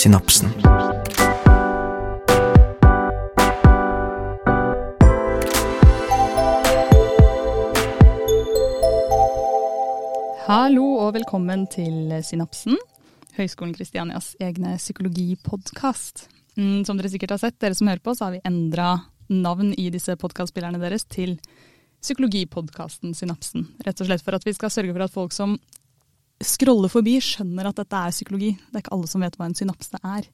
Synapsen. Hallo og velkommen til Synapsen, Høgskolen Kristianias egne psykologipodkast. Mm, som dere sikkert har sett, dere som hører på, så har vi endra navn i disse podkastspillerne deres til psykologipodkasten Synapsen. Rett og slett for at vi skal sørge for at folk som scroller forbi, skjønner at dette er psykologi. Det er ikke alle som vet hva en synapse er.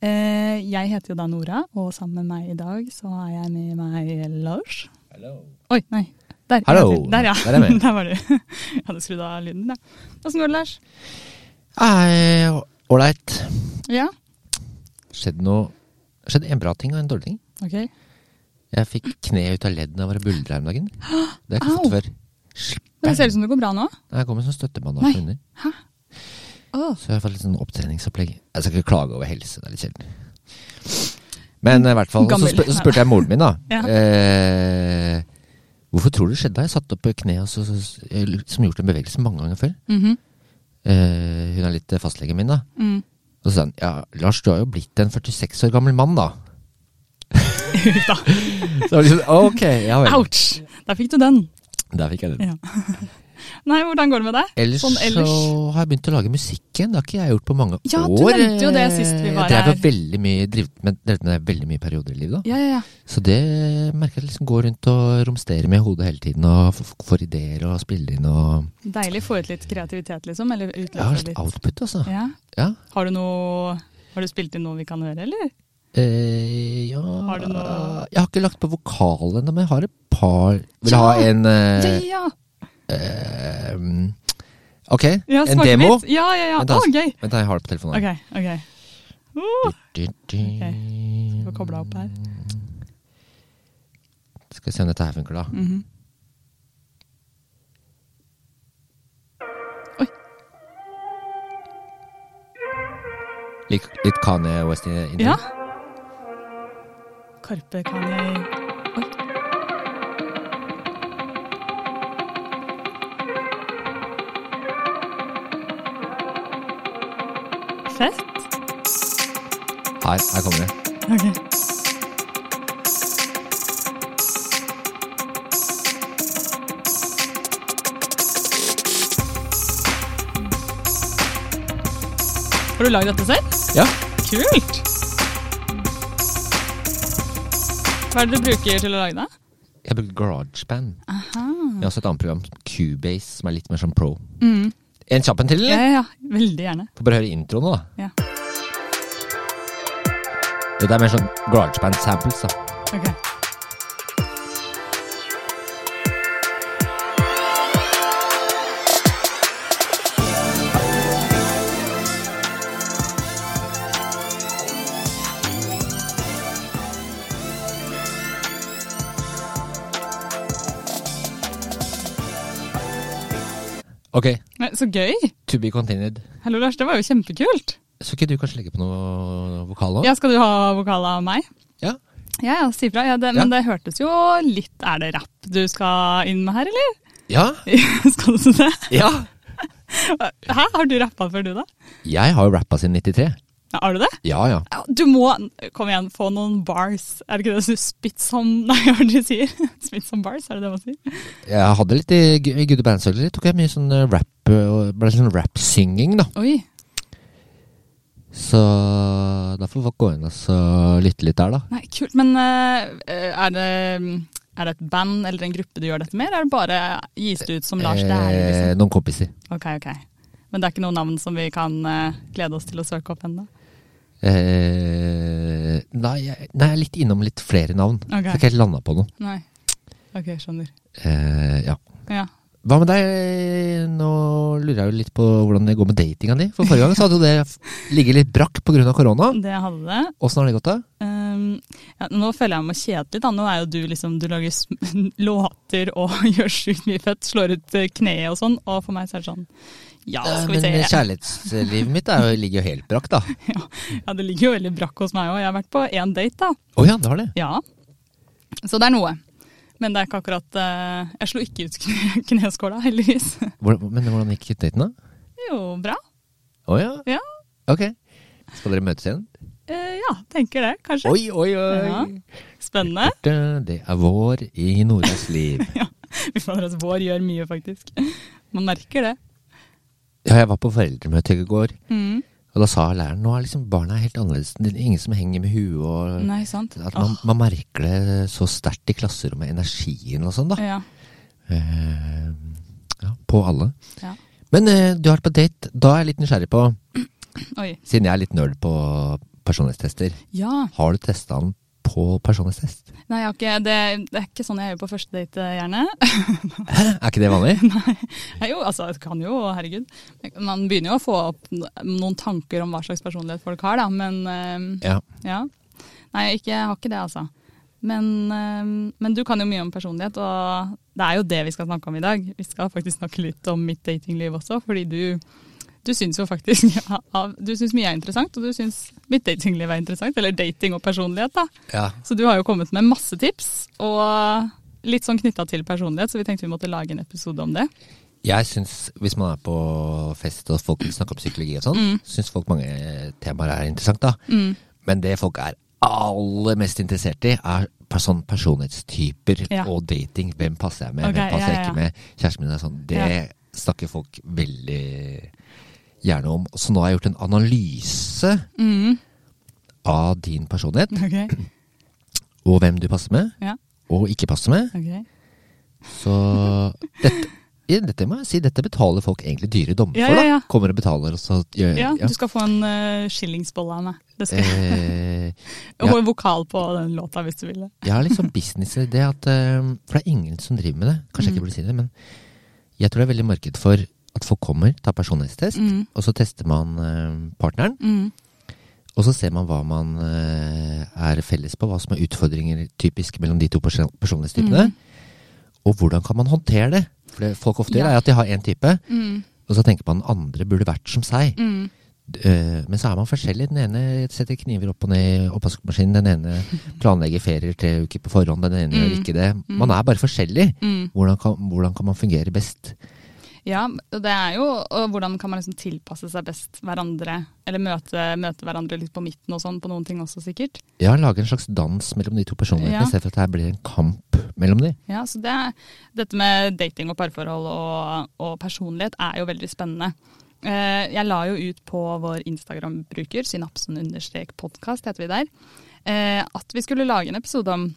Eh, jeg heter jo da Nora, og sammen med meg i dag så har jeg med meg Lars. Hello. Oi, nei. Der, Hello. Der, ja. Der er. Der var du. Jeg hadde skrudd av lyden, da. Åssen går det, Lars? Ålreit. Ja, Skjedde noe Skjedde en bra ting og en dårlig ting. ok. Jeg fikk kneet ut av leddet da jeg var i buldre her om dagen. Det har jeg ikke Au. fått før. Men det ser ut som det går bra nå. Jeg kommer sånn støttebandasje under. Hæ? Oh. Så jeg har fått litt sånn opptreningsopplegg. Jeg skal ikke klage over helse, det er litt kjedelig. Men i hvert fall, så, spør, så spurte jeg moren min, da. Ja. Eh, hvorfor tror du det skjedde? Jeg satt opp kneet altså, jeg liksom gjort en bevegelse mange ganger før. Mhm. Eh, hun er litt fastlegen min, da. Mm. Og så sa han ja, Lars, du har jo blitt en 46 år gammel mann, da. Så det var liksom, ok, ja vel. Ouch! Der fikk du den. Der fikk jeg den. Ja. Nei, hvordan går det med deg? Ellers, Sånn ellers? så har jeg begynt å lage musikk igjen. Det har ikke jeg gjort på mange Ja, år. du nevnte jo det sist vi var Jeg her. veldig mye, drivet med, drevet med veldig mye perioder i livet. da. Ja, ja, ja. Så det merker jeg liksom går rundt og romsterer med i hodet hele tiden. Og får ideer og spiller inn og Deilig. Få ut litt kreativitet, liksom. Eller utløse litt litt. output, altså. Ja. Ja. Har du noe Har du spilt inn noe vi kan høre, eller? Eh, ja Har du Jeg har ikke lagt på vokal ennå, men jeg har et par Vil du Ja! ha en eh, Ja, ja! eh, Ok, en demo? Litt. Ja, ja, ja. Vent. Å, gøy! Vent, da, jeg har det på telefonen. Ok, ok. Uh, Du, du. Få kobla opp her. Skal vi se om dette her funker, da. Mhm. Litt, litt Kanye West inni? Ja. Karpe kan jeg Oi. Fett. Her, her kommer det. Okay. Har du lagd dette selv? Ja. Kult! Hva er det du bruker til å lage det? Jeg bruker GarageBand. Aha. Jeg har også et annet program, Cubase, som er litt mer som pro. Mm. En kjapp en til, Ja, eller? ja, ja. Veldig gjerne. Får bare høre introen nå, da. Ja. Dette er mer sånn GarageBand samples, da. Ok. Ok, Nei, Så gøy! to be continued. Hallo, Lars. Det var jo kjempekult. Så ikke du kanskje legge på noe vokal òg? Ja, Skal du ha vokal av meg? Ja. Ja, ja, si fra. Ja, det. Men det hørtes jo litt Er det rapp du skal inn med her, eller? Ja. skal du det? ja. Hæ, har du rappa før, du, da? Jeg har jo rappa siden 93. Har du det? Ja, ja. Du må Kom igjen, få noen bars. Er det ikke det du spit som Nei, hva er det du sier? Spit som bars, er det det man sier? Jeg hadde litt i, i Good Band Circle, tok jeg mye sånn eh, rap, eh, ble sånn rap-synging, da. Oi. Så da får folk gå inn og så lytte litt der, da. Nei, kult. Men eh, er det er det et band eller en gruppe du gjør dette med, eller er det bare gis det ut som Lars Dæhlie? Liksom? noen kompiser. Ok, ok. Men det er ikke noe navn som vi kan glede oss til å søke opp ennå? Eh, nei, jeg, nei, jeg er litt innom litt flere navn. Okay. Jeg ikke helt landa på noe. Nei. Ok, skjønner. Eh, ja. Ja. Hva med deg? Nå lurer jeg jo litt på hvordan det går med datinga di. For forrige gang så hadde jo det ligget litt brakk pga. korona. Det hadde det. Åssen har det gått, da? Um, ja, nå føler jeg meg kjedelig. Da. Nå er jo du liksom Du lager låter og gjør sjukt mye fett. Slår ut eh, kneet og sånn. Og for meg så er det sånn Ja, Eh, skal vi se. Men kjærlighetslivet mitt jo, ligger jo helt brakk, da. Ja, det ligger jo veldig brakk hos meg òg. Jeg har vært på én date, da. Å ja, det har det. Ja. Så det er noe. Men det er ikke akkurat eh, Jeg slo ikke ut kneskåla, heldigvis. Men hvordan gikk daten, da? Jo, bra. Å ja? Ja. Ok. Skal dere møtes igjen? Eh, ja, tenker det, kanskje. Oi, oi, oi! Ja. Spennende. Det er vår i Noras liv. Fy fader, at vår gjør mye, faktisk. Man merker det. Ja, jeg var på foreldremøte i går, Mm. og da sa læreren nå er liksom barna helt annerledes. Det er ingen som henger med huet og Nei, sant? At man, man merker det så sterkt i klasserommet, energien og sånn, da. Ja. Uh, ja, på alle. Ja. Men uh, du har vært på date. Da er jeg litt nysgjerrig på, Oi. siden jeg er litt nerd på personlighetstester, Ja. har du testa den på personlighetstest? Nei, jeg har ikke, det, det er ikke sånn jeg gjør på første date, gjerne. Hæ? Er ikke det vanlig? Ja, jo, altså, det kan jo, herregud. Man begynner jo å få opp noen tanker om hva slags personlighet folk har, da, men eh, Ja. ja. Nei, ikke, jeg har ikke det, altså. Men, eh, men du kan jo mye om personlighet, og det er jo det vi skal snakke om i dag. Vi skal faktisk snakke litt om mitt datingliv også, fordi du, du syns jo faktisk ja, Du syns mye er interessant, og du syns mitt datingliv er interessant. Eller dating og personlighet, da. ja. Så du har jo kommet med masse tips, og litt sånn knytta til personlighet, så vi tenkte vi måtte lage en episode om det. Jeg syns, hvis man er på fest og folk vil snakke om psykologi og sånn, Mm. syns folk mange temaer er interessant, da. Men det folk er aller mest interessert i, er sånn personlighetstyper Ja. og dating. Hvem passer jeg med, okay, hvem passer ja, jeg ja, ikke med? Kjæresten min er sånn. Det Ja. snakker folk veldig gjerne om. Så nå har jeg gjort en analyse Mm. av din personlighet, Okay. og hvem du passer med, ja, og ikke passer med. Okay. Så dette, dette må jeg si, dette betaler folk egentlig dyre dommer Ja, for, da. ja. Kommer og betaler, og så Ja, du skal få en uh, skillingsbolle av meg. Det skal, Eh, Og en vokal på den låta, hvis du vil det. jeg har litt sånn det at uh, For det er ingen som driver med det. Kanskje jeg ikke burde si det, men jeg tror det er veldig marked for at folk kommer, tar personlighetstest, Mm. og så tester man eh, partneren. Mm. Og så ser man hva man eh, er felles på, hva som er utfordringer typisk mellom de to personlighetstypene. Mm. Og hvordan kan man håndtere det? For det folk ofte Ja. gjør, er at de har én type, Mm. og så tenker man den andre burde vært som seg. Mm. Eh, Men så er man forskjellig. Den ene setter kniver opp og ned i oppvaskmaskinen. Den ene planlegger ferier tre uker på forhånd. Den ene gjør Mm. ikke det. Man er bare forskjellig. Mm. Hvordan kan, hvordan kan man fungere best? Ja, og det er jo og hvordan kan man liksom tilpasse seg best hverandre, eller møte, møte hverandre litt på midten og sånn, på noen ting også sikkert. Ja, lage en slags dans mellom de to personlighetene, Ja. istedenfor at det blir en kamp mellom de. Ja, så det, dette med dating og parforhold og, og personlighet er jo veldig spennende. Eh, Jeg la jo ut på vår Instagram-bruker, synapsen-podkast heter vi der, eh, at vi skulle lage en episode om,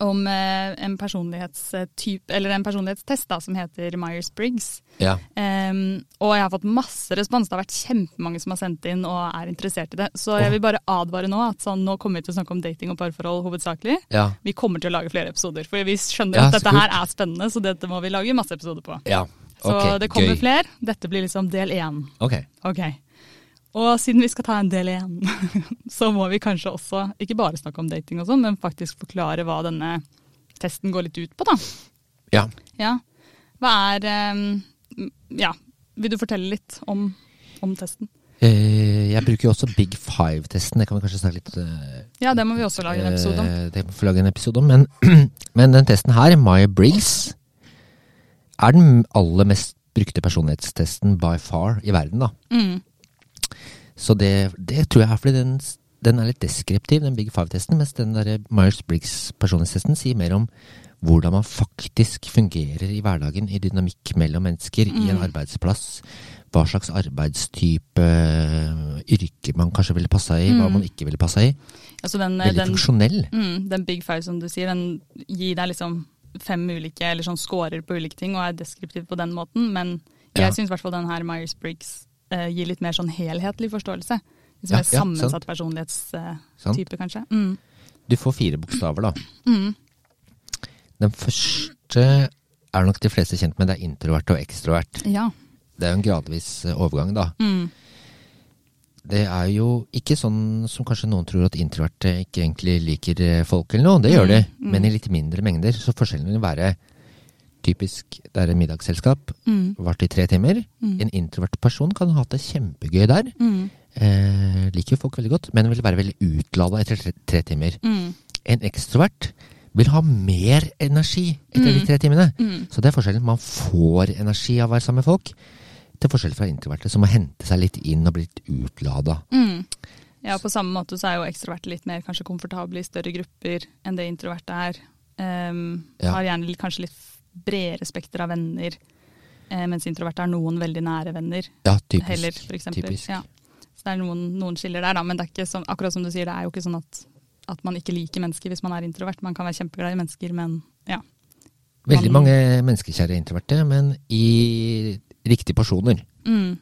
om eh, en personlighetstype, eller en personlighetstest da, som heter Myers-Briggs. Ja. Um, og jeg har fått masse respons. Det har vært kjempemange som har sendt inn og er interessert i det. Så jeg vil bare advare nå at sånn, nå kommer vi til å snakke om dating og parforhold hovedsakelig. Ja. Vi kommer til å lage flere episoder, for vi skjønner Ja, at dette her er spennende, så dette må vi lage masse episoder på. ja. Så det kommer flere. Dette blir liksom del én. Ok. Ok. Og siden vi skal ta en del igjen, så må vi kanskje også ikke bare snakke om dating og sånn, men faktisk forklare hva denne testen går litt ut på, da. Ja. Ja. Hva er um, Ja, vil du fortelle litt om, om testen? Eh, jeg bruker jo også Big Five-testen. Det kan vi kanskje snakke litt eh, Ja, det må vi også lage en episode om. eh, Det må vi lage en episode om. Men, men den testen her, Maya Briggs, er den aller mest brukte personlighetstesten by far i verden, da. Mm. Så det, det tror jeg er fordi den, den er litt deskriptiv, den Big Five-testen, mens den der Myers-Briggs personlighetstesten sier mer om hvordan man faktisk fungerer i hverdagen, i dynamikk mellom mennesker, i en Mm. arbeidsplass. Hva slags arbeidstype, yrke man kanskje ville passa i, hva Mm. man ikke ville passa i. Altså den, Veldig den, funksjonell. mm, den Big Five som du sier, den gir deg liksom fem ulike, eller sånn scorer på ulike ting, og er deskriptiv på den måten. Men jeg Ja. syns i hvert fall den her Myers-Briggs eh, gir litt mer sånn helhetlig forståelse. Liksom Ja, ja, sammensatt personlighetstype, Sant. kanskje. Mm. Du får fire bokstaver, da. Mm. Den første er nok de fleste kjent med, det er introvert og ekstrovert. Ja. Det er jo en gradvis eh, overgang, da. Mm. Det er jo ikke sånn som kanskje noen tror at introverte ikke egentlig liker eh, folk eller noe. Det gjør de, Mm, mm. men i litt mindre mengder. Så forskjellen vil være typisk det er et middagsselskap, Mm. vart i tre timer. Mm. En introvert person kan ha hatt det kjempegøy der. Mm. Eh, liker folk veldig godt, men vil være veldig utlada etter tre, tre timer. Mm. En ekstrovert vil ha mer energi etter de Mm. tre timene. Mm. Så det er forskjellen. Man får energi av å være sammen med folk. til forskjell fra introverte, som må hente seg litt inn og bli litt utlada. Mm. Ja, på samme måte så er jo ekstroverte litt mer kanskje komfortable i større grupper enn det introverte er. Um, Ja. Har gjerne kanskje litt bredere spekter av venner, eh, mens introverte har noen veldig nære venner Ja, typisk. heller, for eksempel. typisk. Ja. Så det er noen, noen skiller der, da. Men det er ikke som, akkurat som du sier, det er jo ikke sånn at, at man ikke liker mennesker hvis man er introvert. Man kan være kjempeglad i mennesker, men ja. Veldig mange menneskekjære introverte, men i riktige personer. Mm.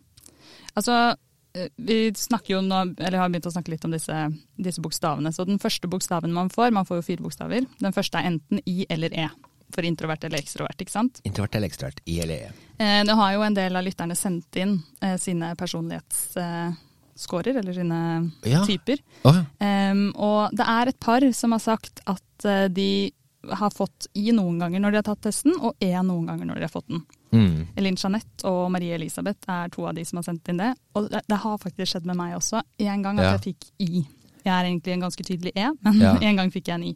Altså, eh, vi snakker jo nå, eller har begynt å snakke litt om disse, disse bokstavene. Så den første bokstaven man får, man får jo fire bokstaver. Den første er enten I eller E. For introvert eller ekstrovert, ikke sant. Introvert eller ekstrovert, I eller E. Eh, Nå har jo en del av lytterne sendt inn eh, sine personlighetsscorer, eller sine Ja. typer. Å, ja. Og det er et par som har sagt at eh, de har fått I noen ganger når de har tatt testen, og E noen ganger når de har fått den. Mm. Elin Jeanette og Marie Elisabeth er to av de som har sendt inn det. Og det, det har faktisk skjedd med meg også. En gang at Ja. jeg fikk I. Jeg er egentlig en ganske tydelig E, men en gang fikk jeg en I.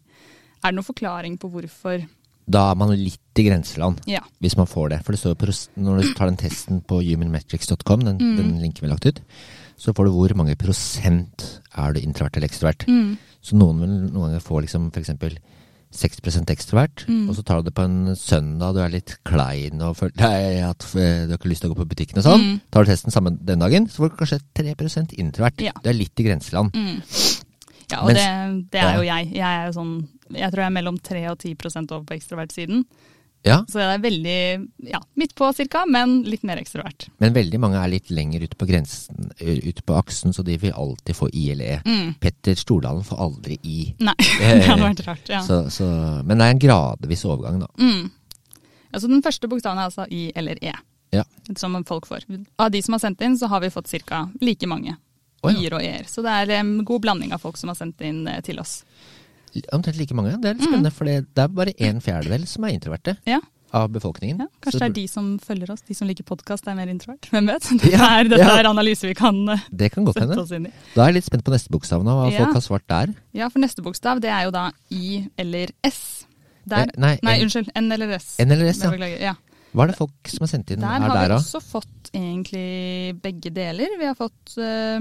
Er det noen forklaring på hvorfor? Da er man litt i grenseland, Ja. hvis man får det. For det står på, når du tar den testen på humanmetrics.com, den, Mm. den linken vi har lagt ut, så får du hvor mange prosent er du introvert eller ekstrovert. Mm. Så noen vil noen ganger få liksom eksempel 6 ekstrovert, Mm. og så tar du det på en søndag, du er litt klein og føler nei, at eh, du har ikke lyst til å gå på butikken og sånn. Mm. Tar du testen samme den dagen, så får du kanskje 3% introvert. Ja. Du er litt i grenseland. Mm. Ja, og Mens- det, det er jo jeg. Jeg er jo sånn Jeg tror jeg er mellom 3 og 10 over på ekstrovert-siden. Ja, Så det er veldig ja, midt på cirka, men litt mer ekstrovert. men veldig mange er litt lenger ute på grensen, ute på aksen, så de vil alltid få I eller E. Mm. Petter Stordalen får aldri I. Nei, det hadde vært rart. Ja. Så, så, men det er en gradvis overgang, da. Mm. Altså den første bokstaven er altså I eller E, Ja. som folk får. Av de som har sendt inn, så har vi fått ca. like mange Oh, ja. I-er og E-er. Så det er en god blanding av folk som har sendt inn eh, til oss. Omtrent like mange. Det er litt spennende, for det er bare en fjerdedel som er introverte Ja, av befolkningen. ja. Kanskje Så det er de som følger oss, de som liker podkast, er mer introvert. Hvem vet? Dette Ja, er, dette er analyse vi kan eh, Det kan godt sette oss inn i. Da er jeg litt spent på neste bokstav nå, hva folk har svart der. Ja, for neste bokstav det er jo da I eller S. Der, Eh, nei, nei, N- unnskyld. N eller S. N eller S, ja. Hva er det folk som har sendt inn Der har der, vi også fått egentlig begge deler. Vi har fått eh,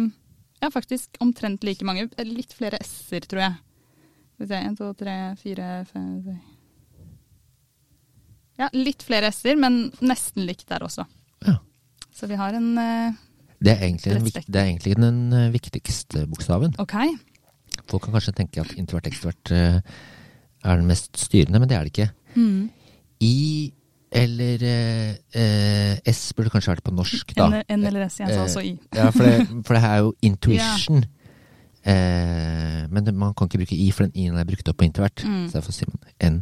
ja, faktisk omtrent like mange. Litt flere S-er, tror jeg. Skal vi se, en, to, tre, fire, fem seks. Ja, litt flere S-er, men nesten likt der også. Ja. Så vi har en uh, Det er den, det er egentlig den eh, viktigste bokstaven. OK. Folk kan kanskje tenke at introvert ekstrovert uh, er den mest styrende, men det er det ikke. Mm. I eller eh, eh, S burde kanskje vært på norsk, da. N, N eller S, jeg sa Eh, også I. Ja, for det, for det her er jo intuition. Eh, men det, man kan ikke bruke I, for den I-en er brukt opp på intervert. Mm. Så derfor sier man N.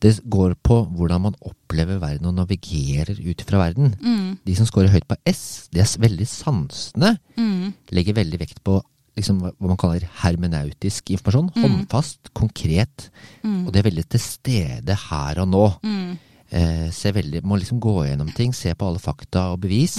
Det går på hvordan man opplever verden og navigerer ut fra verden. Mm. De som scorer høyt på S, de er veldig sansende. Mm. Legger veldig vekt på liksom, hva man kaller hermenautisk informasjon. Mm. Håndfast, konkret. Mm. Og de er veldig til stede her og nå. Mm. Eh, ser veldig, må liksom gå gjennom ting, se på alle fakta og bevis.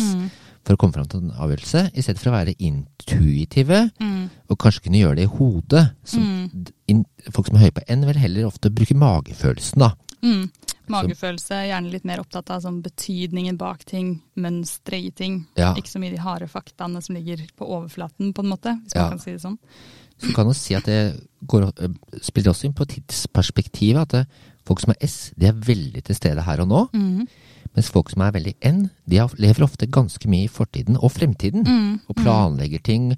For å komme fram til en avgjørelse, i stedet for å være intuitive Mm. og kanskje kunne gjøre det i hodet. Som, Mm. in, folk som er høye på N, vil heller ofte bruke magefølelsen, da. Mm. Magefølelse, gjerne litt mer opptatt av sånn betydningen bak ting, mønstre i ting. Ja. Ikke så mye de harde faktaene som ligger på overflaten, på en måte, hvis Ja. man kan si det sånn. Så du kan jo si at det går, øh, spiller også inn på tidsperspektivet. At det, folk som er S, de er veldig til stede her og nå. Mm. Mens folk som er veldig N, de lever ofte ganske mye i fortiden og fremtiden. Mm. Og planlegger ting.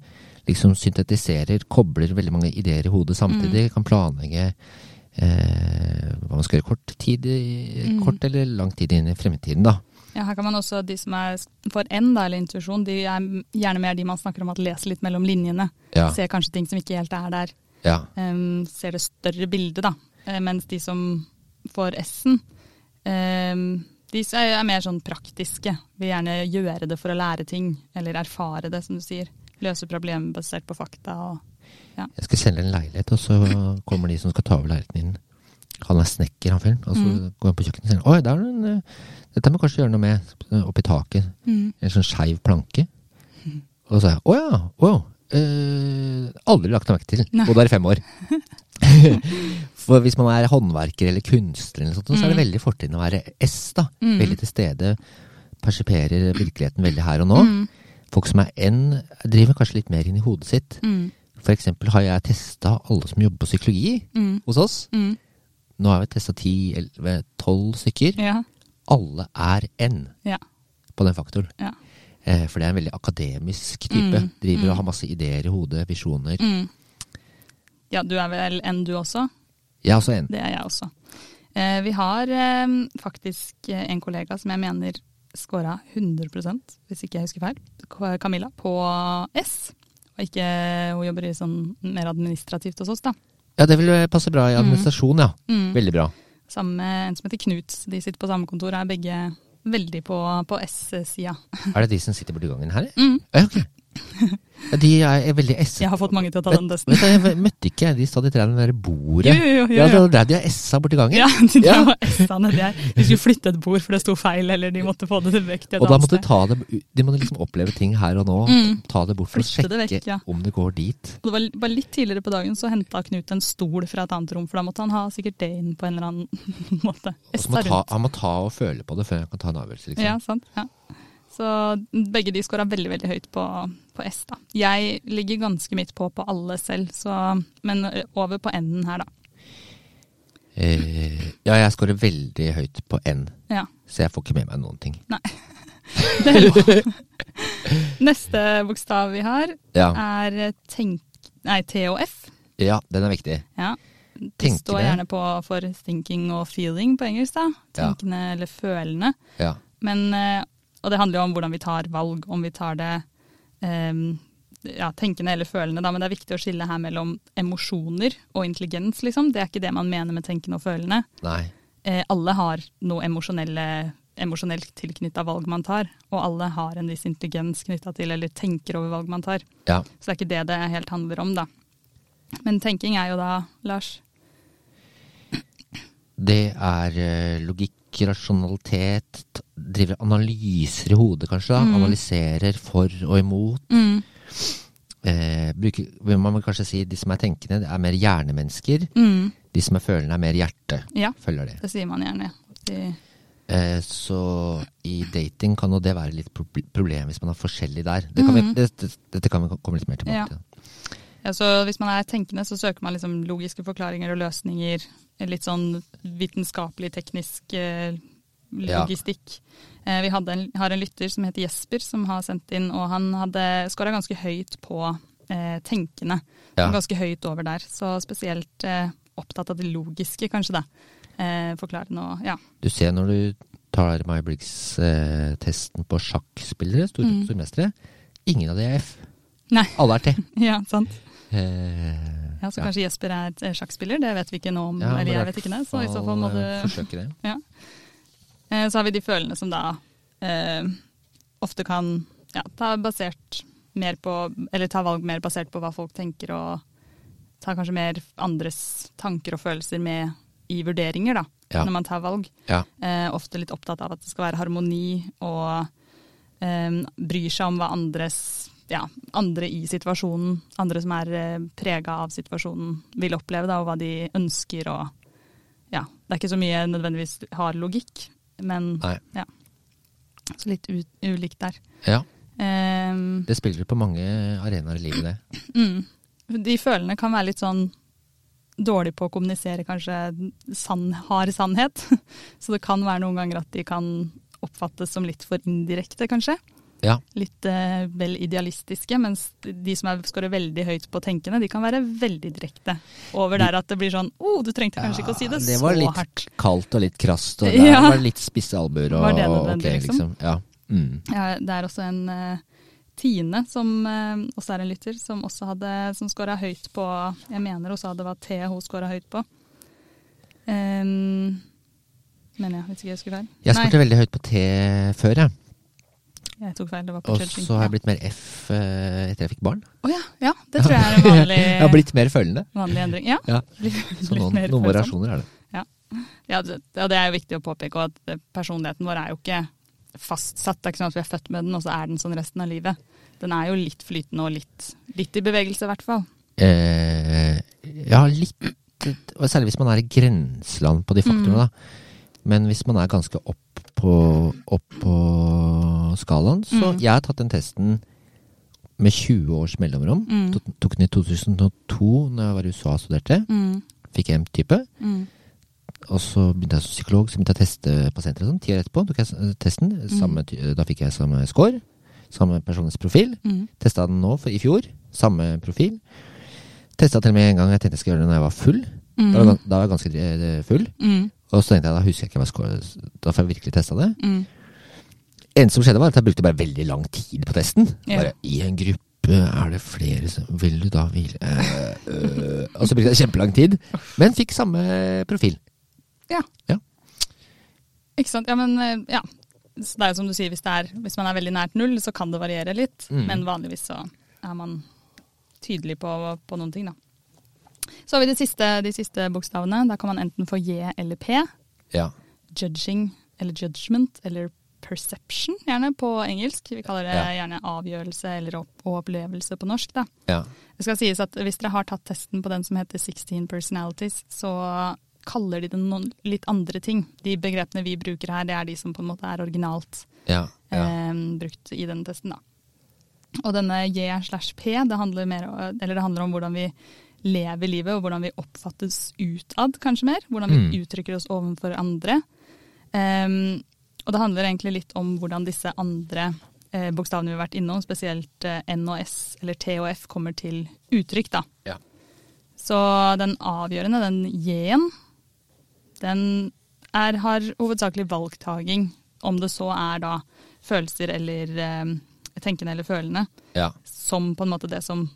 Liksom syntetiserer, kobler veldig mange ideer i hodet samtidig. Kan planlegge eh, hva man skal gjøre kort tid, Mm. kort eller lang tid inn i fremtiden, da. Ja, her kan man også, De som er for N, da, eller intuisjon, de er gjerne mer de man snakker om at leser litt mellom linjene. Ja. Ser kanskje ting som ikke helt er der. ja. Um, ser det større bildet, da. Eh, mens de som får S-en, em, de er er mer sånn praktiske. Vil gjerne gjøre det for å lære ting, eller erfare det, som du sier. Løse problemer basert på fakta. Og, Jeg skal selge en leilighet, og så kommer de som skal ta over leiligheten din. Han er snekker, han fyren. Og så Mm. går han på kjøkkenet og sier Oi, der er det en, eh, dette må kanskje gjøre noe med. Oppi taket. En sånn skeiv planke. Og så sa jeg å ja, wow. Eh, aldri lagt merke til. Bodd der i fem år. For hvis man er håndverker eller kunstner, eller sånt, så er det Mm. veldig fortrinn å være S. da. Mm. Veldig til stede persiperer virkeligheten veldig her og nå. Mm. Folk som er N, driver kanskje litt mer inn i hodet sitt. For eksempel har jeg testa alle som jobber på psykologi hos oss. Nå har vi testa 10-12 stykker. Ja. Alle er N Ja. på den faktoren. Ja. Eh, for det er en veldig akademisk type. Driver og har masse ideer i hodet, visjoner. Mm. Ja, du er vel en du også? Jeg er også N. Det er jeg også. Eh, vi har eh, faktisk eh, en kollega som jeg mener scora 100 hvis ikke jeg husker feil. Camilla på S. Og ikke hun jobber i sånn mer administrativt hos oss, da. Ja, det vil passe bra i administrasjon, ja. Mm. Veldig bra. Sammen med en som heter Knut. De sitter på samme kontor, er begge veldig på, på S-sida. Er det de som sitter borti gangen her? Mm. Ja, ok. De er veldig S... Jeg har fått mange til å ta den testen. du, jeg møtte ikke de sa de trærne ved det bordet. Jo, jo, jo. jo, Ja, var der de har S-a borti gangen. Ja, de Ja. drev og S-a nedi her. De skulle flytte et bord, for det sto feil, eller de måtte få det til vekk til et annet måtte sted. de ta det De måtte liksom oppleve ting her og nå. Mm. Ta det bort for å Flytte det sjekke vekk, ja. om det går dit. Og det var bare litt tidligere på dagen så henta Knut en stol fra et annet rom, for da måtte han ha sikkert det inn på en eller annen måte. Ta, rundt. han må ta og føle på det før han kan ta en avgjørelse. Liksom. Ja, sant. Ja. Så begge de scora veldig veldig høyt på, på S. da. Jeg ligger ganske midt på på alle selv, så, men over på N-en her, da. Eh, ja, jeg scorer veldig høyt på N, Ja, så jeg får ikke med meg noen ting. det er lov. Neste bokstav vi har, Ja, er tenk... Nei, T og F. ja den er viktig. Ja. Det Tenkende. står gjerne på for thinking og feeling på engelsk, da. Ja. Tenkende eller følende. Ja. Men, eh, og det handler jo om hvordan vi tar valg, om vi tar det um, ja, tenkende eller følende, da. Men det er viktig å skille her mellom emosjoner og intelligens, liksom. Det er ikke det man mener med tenkende og følende. Nei. Eh, alle har noe emosjonelt tilknytta valg man tar, og alle har en viss intelligens knytta til, eller tenker over valg man tar. Ja. Så det er ikke det det helt handler om, da. Men tenking er jo da, Lars Det er eh, logikk, rasjonalitet, driver analyser i hodet kanskje. Mm. Analyserer for og imot. Eh, bruker, vil man vel kanskje si de som er tenkende, det er mer hjernemennesker. Mm. De som er følende, er mer hjerte. Ja, Følger det. det sier man gjerne. De, Eh, så i dating kan jo det være litt problem hvis man er forskjellig der. Det kan vi, Mhm. det, det, dette kan vi komme litt mer tilbake Ja. til. ja, så hvis man er tenkende, så søker man liksom logiske forklaringer og løsninger. Litt sånn vitenskapelig, teknisk logistikk. Ja. Eh, vi en, har en lytter som heter Jesper, som har sendt inn, og han hadde skåra ganske høyt på eh, tenkende. Ja. Ganske høyt over der. Så spesielt eh, opptatt av det logiske, kanskje, da. Eh, forklare noe, ja. Du ser når du tar My-Briggs-testen på sjakkspillere, stor, Mm. stormestere, ingen av de er F. Nei. Alle er T. ja, sant. Eh, Ja, Så kanskje Jesper er et eh, sjakkspiller, det vet vi ikke nå om. Ja, eller jeg vet ikke det, så i så fall må du Forsøke det. Ja. Eh, Så har vi de følene som da eh, ofte kan ja, ta basert mer på Eller ta valg mer basert på hva folk tenker, og ta kanskje mer andres tanker og følelser med i vurderinger, da, Ja. når man tar valg. Ja. Eh, ofte litt opptatt av at det skal være harmoni, og bryr seg om hva andres ja, andre i situasjonen, andre som er eh, prega av situasjonen, vil oppleve, da, og hva de ønsker. og ja, Det er ikke så mye nødvendigvis har logikk, men Nei. ja. Så litt ulikt der. ja. Um, Det spiller på mange arenaer i livet, det. mm. De følende kan være litt sånn dårlig på å kommunisere kanskje sann, hard sannhet. Så det kan være noen ganger at de kan oppfattes som litt for indirekte, kanskje. Ja. Litt eh, vel idealistiske, mens de som er, skårer veldig høyt på tenkende, de kan være veldig direkte. Over der at det blir sånn Å, oh, du trengte kanskje ikke å si det, det var litt hardt. kaldt og litt krast, og der Ja. var det litt spisse albuer. Og, Var det ok, nødvendig, liksom? Ja. Mm. Ja, det er også en eh, Tine, som eh, også er en lytter, som også hadde som scora høyt på Jeg mener hun sa det var T hun scora høyt på. Um, mener jeg, hvis ikke jeg husker feil. Jeg skåret veldig høyt på T før, jeg. Jeg tok feil. Det var på Og så har jeg blitt mer F eh, etter jeg fikk barn. Å ja, ja, det tror jeg er en vanlig, jeg har blitt mer følende. vanlig endring. Ja, Ja. Så noen, noen variasjoner er det. Ja, det, og det er jo viktig å påpeke at personligheten vår er jo ikke fastsatt. Det er ikke sånn at vi er født med den, og så er den sånn resten av livet. Den er jo litt flytende og litt, litt i bevegelse, i hvert fall. Eh, ja, litt og Særlig hvis man er i grenseland på de faktorene, Mm. da. Men hvis man er ganske opp på, opp på skalaen. Så Mm. jeg har tatt den testen med 20 års mellomrom. Mm. Tok, den i 2002 når jeg var i USA og studerte. Mm. Fikk M-type. Mm. Og så begynte jeg som psykolog, så begynte jeg å teste pasienter og sånn. Ti år etterpå tok jeg testen. Mm. Samme, ty- da fikk jeg samme score. Samme personens profil. Mm. Testa den nå for, i fjor. Samme profil. Testa til og med en gang jeg tenkte jeg skulle gjøre det når jeg var full. Mm. Da var, jeg da var jeg ganske eh, full. Mm. Og så tenkte jeg da husker jeg ikke hva score Da får jeg virkelig testa det. Mm. Eneste som skjedde, var at jeg brukte bare veldig lang tid på testen. Ja. Bare I en gruppe er det flere som Vil du da hvile øh, øh. Og så brukte jeg kjempelang tid, men fikk samme profil. Ja. Ikke sant. Ja, men eh, ja. Så det er jo som du sier, hvis, det er, hvis man er veldig nært null, så kan det variere litt. Mm. Men vanligvis så er man tydelig på, på noen ting, da. Så har vi de siste, de siste bokstavene. Da kan man enten få J eller P. Ja. Judging eller judgment eller perception, gjerne på engelsk. Vi kaller det Ja. gjerne avgjørelse eller opp opplevelse på norsk. da. ja. Det skal sies at Hvis dere har tatt testen på den som heter 16 personalities, så kaller de det noen litt andre ting. De begrepene vi bruker her, det er de som på en måte er originalt Ja. ja. eh, brukt i den testen. da. Og denne J slash P, det handler, mer, eller det handler om hvordan vi lever livet, og hvordan vi oppfattes utad, kanskje mer. Hvordan vi Mm. uttrykker oss overfor andre. Em, og det handler egentlig litt om hvordan disse andre eh, bokstavene vi har vært innom, spesielt eh, N og S eller T og F, kommer til uttrykk. da. Ja. Så den avgjørende, den J-en, den er, har hovedsakelig valgtaging, om det så er da følelser eller eh, tenkende eller følende, ja. som på en måte det som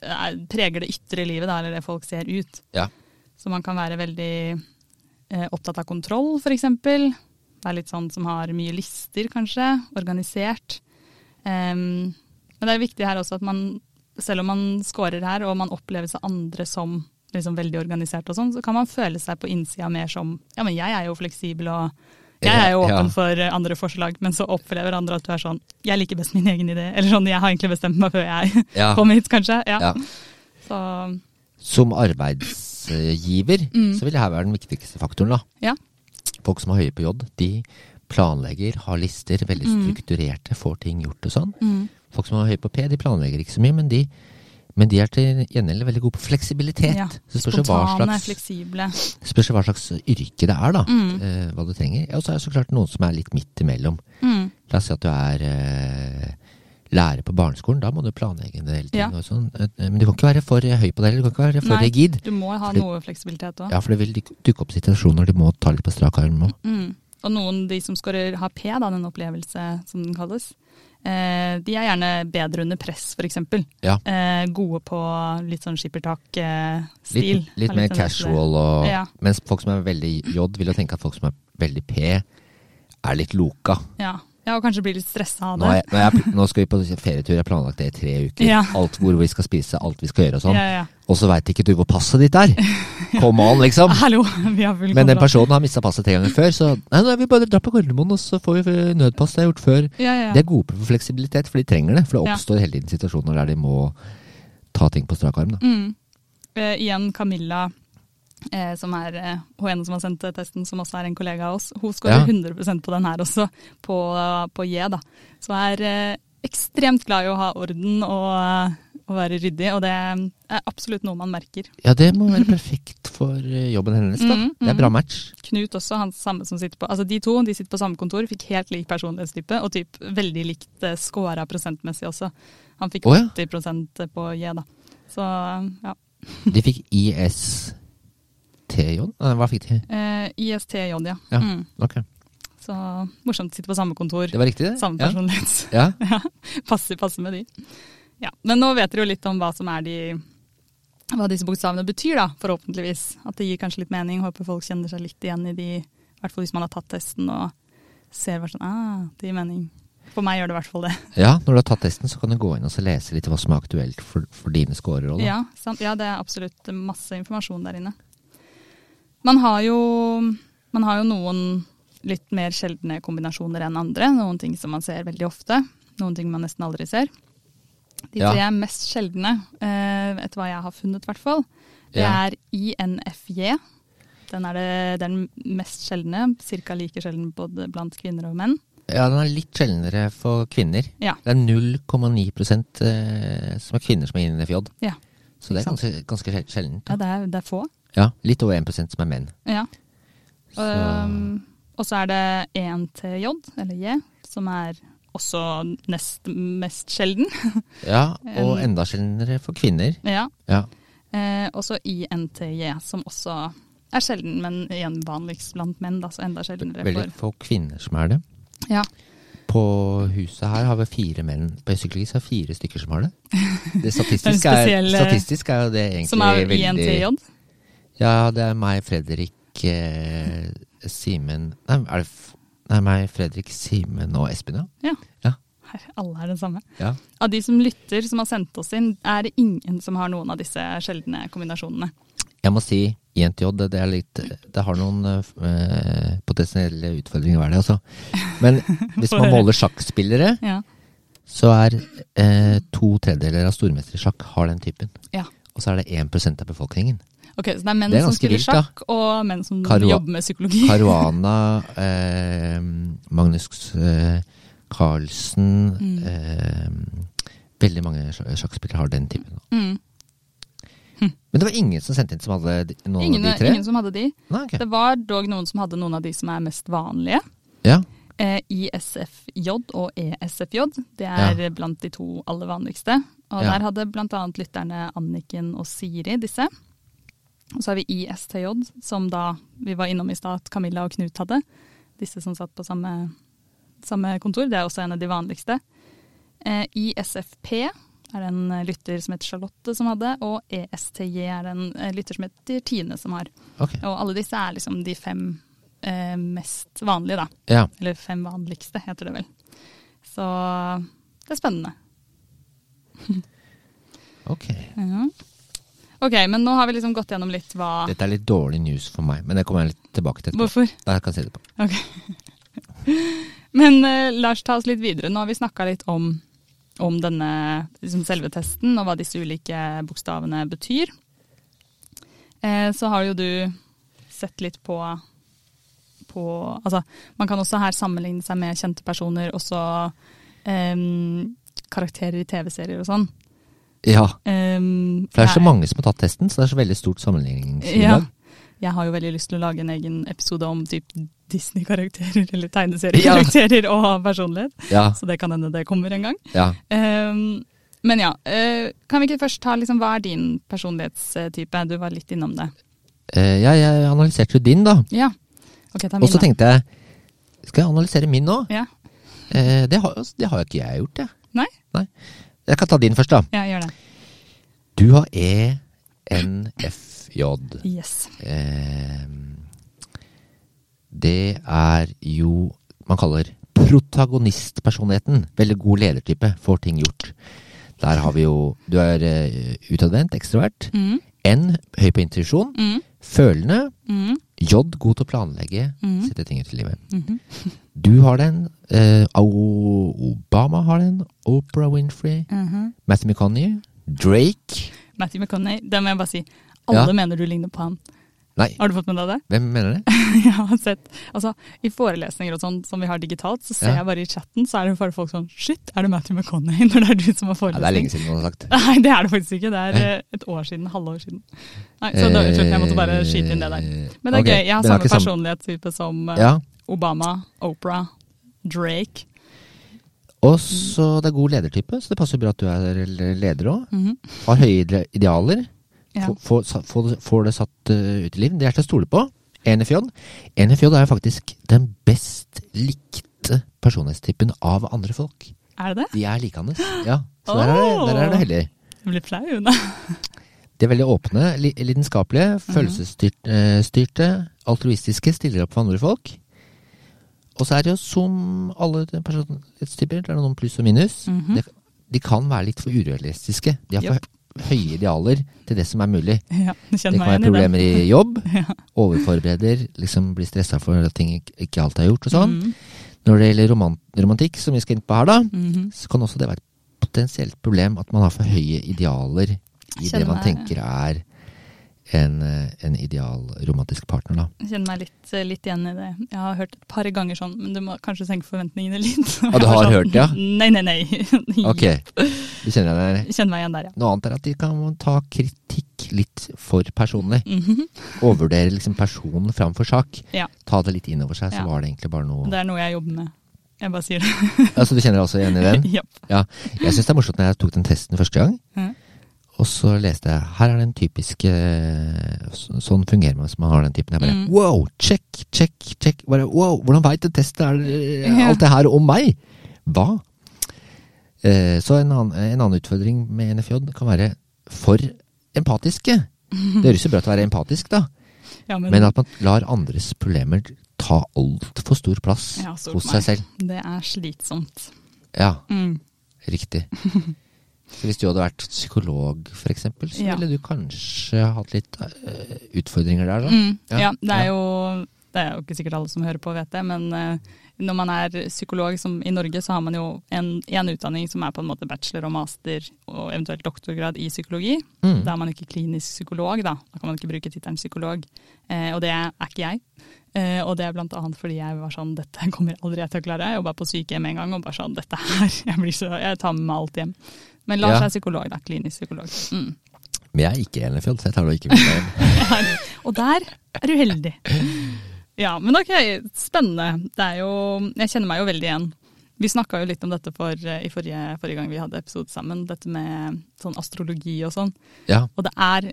er, preger det ytre livet, da, eller det folk ser ut. Ja. Så man kan være veldig eh, opptatt av kontroll, f.eks. Være litt sånn som har mye lister, kanskje. Organisert. Um, men det er viktig her også at man, selv om man scorer her, og man oppleves av andre som liksom veldig organisert og sånn, så kan man føle seg på innsida mer som Ja, men jeg er jo fleksibel og jeg er jo Ja. åpen for andre forslag, men så opplever andre at du er sånn Jeg liker best min egen idé. Eller sånn, jeg har egentlig bestemt meg før jeg Ja. kom hit, kanskje. Ja. ja. Så Som arbeidsgiver Mm. så vil det her være den viktigste faktoren. da. Ja. Folk som er høye på J, de planlegger, har lister, veldig Mm. strukturerte, får ting gjort og sånn. Folk som er høye på P, de planlegger ikke så mye, men de, men de er til gjengjeld veldig gode på fleksibilitet. Ja. Så spørs spontane, slags, fleksible. spørs hva slags yrke det er, da. Mm. Eh, hva du trenger. Og så er det så klart noen som er litt midt imellom. Mm. La oss si at du er eh, lærer på barneskolen. Da må du planlegge en del ting. Ja. Og sånn. Eh, Men du kan ikke være for høy på det, eller du kan ikke være for Nei. rigid. Du må ha det, noe fleksibilitet òg. Ja, for det vil dukke opp situasjoner du må ta litt på strak arm òg. Mm. Og noen, de som skårer har P, da, den opplevelse som den kalles, eh, de er gjerne bedre under press, f.eks. Ja. Eh, gode på litt sånn skippertak-stil. Litt, litt mer casual og Ja. Mens folk som er veldig J, vil jo tenke at folk som er veldig P, er litt loka. Ja. Ja, og kanskje bli litt stressa av Nå, det. nå, er jeg, nå skal vi på ferietur, jeg har planlagt det i tre uker. Ja. Alt hvor vi skal spise, alt vi skal gjøre og sånn. Ja, ja. Og så veit ikke du hvor passet ditt er! Come on, liksom! Hallo, vi har full Men den personen har mista passet tre ganger før, så nei, nå er vi bare drar på Gardermoen, og så får vi nødpass. Det er gjort før. De er gode på fleksibilitet, for de trenger det. For det oppstår hele tiden situasjoner der de må ta ting på strak arm. Mm. Eh, igjen Camilla, som er eh, hun ene som har sendt testen, som også er en kollega av oss. Hun Ja. 100% på den her også, på, på J. da. Så jeg er eh, ekstremt glad i å ha orden og, og være ryddig, og det er absolutt noe man merker. Ja, det må være perfekt for eh, jobben hennes. da. Mm, Det er mm. bra match. Knut også, han samme som sitter på Altså de to de sitter på samme kontor, fikk helt lik personlighetstype, og typ veldig likt scora prosentmessig også. Han fikk oh, ja. 80% på J, da. Så ja. De fikk ISTJ? Nei, hva fikk de? Eh, ISTJ, ja. Ja. Mm. Okay. Så morsomt å sitte på samme kontor. Det var riktig, det? Samme personlighet. Ja. Ja, passer, passer med de. Ja, Men nå vet dere jo litt om hva som er de hva disse bokstavene betyr, da, forhåpentligvis. At det gir kanskje litt mening. Håper folk kjenner seg litt igjen i de, i hvert fall hvis man har tatt testen og ser hva sånn, ah, det gir mening. For meg gjør det i hvert fall det. ja, når du har tatt testen, så kan du gå inn og lese litt hva som er aktuelt for, for dine scorer. Ja, sant? ja, det er absolutt masse informasjon der inne. Man har jo, man har jo noen litt mer sjeldne kombinasjoner enn andre. Noen ting som man ser veldig ofte, noen ting man nesten aldri ser. De Ja. tre mest sjeldne, eh, etter hva jeg har funnet i hvert fall, det Ja. er INFJ. Den er det, den mest sjeldne, ca. like sjelden både blant kvinner og menn. Ja, den er litt sjeldnere for kvinner. Ja. Det er 0,9 eh, som er kvinner som er INFJ. Ja. Så det er ganske, ganske sjel- sjeldent. Ja, det er, det er få. Ja, litt over 1% som er menn. Ja. Så, Um, og så er det 1 til J, eller J, som er også nest mest sjelden. ja, og en- enda sjeldnere for kvinner. ja. Ja. Eh, og så INTJ, som også er sjelden, men igjen vanligst blant menn, da, så enda sjeldnere Veldig for få kvinner som er det. Ja. På huset her har vi fire menn. På så er det fire stykker som har det. Det statistisk, er spesiell, statistisk er jo det egentlig Som er veldig INTJ. Ja, det er meg, Fredrik, eh, Simen Nei, er det Nei, meg, Fredrik, Simen og Espen, ja. Her, alle er det samme. ja. Av de som lytter, som har sendt oss inn, er det ingen som har noen av disse sjeldne kombinasjonene. Jeg må si INTJ, det, er litt Det har noen eh, potensielle utfordringer hver det, altså. Men hvis man måler sjakkspillere, Ja. så er eh, to tredjedeler av stormestersjakk har den typen. Ja. Og så er det 1% av befolkningen. Ok, Så det er menn Det er som spiller vilt, sjakk, og menn som Karua- jobber med psykologi. Caruana, eh, Magnus eh, Carlsen Mm. eh, Veldig mange sjakkspillere har den typen. Mm. Men det var ingen som sendte inn som hadde noen Ingen, av de tre? ingen som hadde de. Nei, okay. Det var dog noen som hadde noen av de som er mest vanlige. Ja. Eh, ISFJ og ESFJ. Det er blant de to aller vanligste. Og Ja. der hadde bl.a. lytterne Anniken og Siri disse. Og så har vi ISTJ, som da vi var innom i stad at Camilla og Knut hadde. Disse som satt på samme, samme kontor. Det er også en av de vanligste. Eh, ISFP er det en eh, lytter som heter Charlotte som hadde, og ESTJ er det en eh, lytter som heter Tine som har. Okay. Og alle disse er liksom de fem eh, mest vanlige, da. Ja. Eller fem vanligste, heter det vel. Så det er spennende. Ok. Ja. Ok, men nå har vi liksom gått gjennom litt hva Dette er litt dårlig news for meg, men det kommer jeg litt tilbake til etterpå. Hvorfor? Da kan jeg si det på. Men uh, Lars, ta oss litt videre. Nå har vi snakka litt om, om denne liksom selve testen, og hva disse ulike bokstavene betyr. Uh, så har jo du sett litt på, på Altså, man kan også her sammenligne seg med kjente personer, også um, karakterer i TV-serier og sånn. Ja, Um, for det er så jeg- mange som har tatt testen, så det er så veldig stort Ja. Jeg har jo veldig lyst til å lage en egen episode om typ Disney-karakterer, eller tegneseriekarakterer og personlighet. Ja. Så det kan hende det kommer en gang. ja. Um, men ja, uh, kan vi ikke først ta liksom, hva er din personlighetstype? Du var litt innom det. Uh, ja, jeg analyserte jo din, da. Ja. Ok, ta Og så tenkte jeg Skal jeg analysere min nå? Ja. Uh, det, har, det har jo ikke jeg gjort, jeg. Nei? Jeg kan ta din først, da. Ja, gjør det. Du har ENFJ. Yes. Eh, det er jo man kaller protagonistpersonligheten. Veldig god ledertype, får ting gjort. Der har vi jo Du er uh, utadvendt, ekstrovert. Mm, N, høy på intuisjon. mm, Følende. mm, J, god til å planlegge. mm. Sette ting ut i livet. mhm. Du har den. Eh, Obama har den. Oprah Winfrey. Mhm. Matthew McConney. Drake. Matthew McConney, det må jeg bare si. Alle Ja. mener du ligner på han. Nei, Har du fått med deg det? hvem mener det? jeg har sett, altså I forelesninger og sånn som vi har digitalt, så ser Ja. jeg bare i chatten, så er det bare folk sånn Shit, er det Matthew McConney når det er du som har Ja, det er lenge forelesning? siden noen har sagt. Nei, det er det faktisk ikke. Det er eh, et år siden. Halvår siden. Nei, så da, unnskyld, jeg måtte bare skyte inn det der. Men det er okay, gøy. Jeg har samme personlighetstype som eh, Ja, Obama, Oprah, Drake. og så det er god ledertype, så det passer bra at du er leder òg. Mhm. Har høye idealer. Ja. Får det- satt eh, ut i liv. Det er til å stole på. NFJ. NFJ er jo faktisk den best likte personlighetstippen av andre folk. Er det det? De er likende. Ja, så der er det, der er det heldig. Jeg blir flau. da. De er veldig åpne, lidenskapelige, følelsesstyrte, altruistiske, stiller opp for andre folk. Og så er det jo som alle personlighetstyper, det er noen pluss og minus. Mm -hmm. de kan være litt for urealistiske. De har for. Høye idealer til det som er mulig. Ja, Det kan være i problemer i jobb, Ja. overforbereder, liksom blir stressa for at ting ikke, alt er gjort og sånn. Mhm. Når det gjelder roman romantikk, som vi skal inn på her, da, Mhm. så kan også det være et potensielt problem at man har for høye idealer i det man tenker er en, eh, en ideal romantisk partner, da. Jeg kjenner meg litt, eh, litt igjen i det. Jeg har hørt et par ganger sånn, men du må kanskje senke forventningene litt. Og du har sånn, hørt det, ja? Nei, nei, nei. Ok, du kjenner deg der. Kjenner meg igjen der, ja. Noe annet er at de kan ta kritikk litt for personlig. Mhm. Overvurdere liksom personen framfor sak. Ja. Ta det litt innover seg, så Ja. var det egentlig bare noe Det er noe jeg jobber med. Jeg bare sier det. Altså, Du kjenner deg også igjen i den? Yep. Ja. Jeg syns det er morsomt når jeg tok den testen første gang. Mhm. Og så leste jeg her er den typiske eh, Sånn fungerer man hvis man har den typen. Jeg bare Mm. wow, check, check, check. Bare, wow, hvordan veit den testen er alt det her om meg? Hva? Eh, så en annen, en annen utfordring med NFJ kan være for empatiske. Det høres jo bra ut å være empatisk, da. Ja, men, Men at man lar andres problemer ta altfor stor plass Ja, hos meg. seg selv. det er slitsomt. Ja, Mm. riktig. Så hvis du hadde vært psykolog, eksempel, så Ja. ville du kanskje hatt litt uh, utfordringer der, da? Mm, Ja, ja, det er jo Det er jo ikke sikkert alle som hører på vet det, men uh, når man er psykolog som i Norge, så har man jo en, en utdanning som er på en måte bachelor og master og eventuelt doktorgrad i psykologi. Mm. Da er man ikke klinisk psykolog, da. Da kan man ikke bruke tittelen psykolog. Uh, og det er ikke jeg. Uh, og det er blant annet fordi jeg var sånn Dette kommer aldri jeg til å klare. Jeg jobba på sykehjem en gang og bare sånn Dette her Jeg, blir så, jeg tar med meg alt hjem. Men Lars Ja. er psykolog, da. Klinisk psykolog. Mm. Men jeg er ikke NFJ, så jeg tar det ikke med. Og der er du heldig. Ja, men ok, spennende. Det er jo, jeg kjenner meg jo veldig igjen. Vi snakka jo litt om dette for, i forrige, forrige gang vi hadde episode sammen, dette med sånn astrologi og sånn. Ja, Og det er,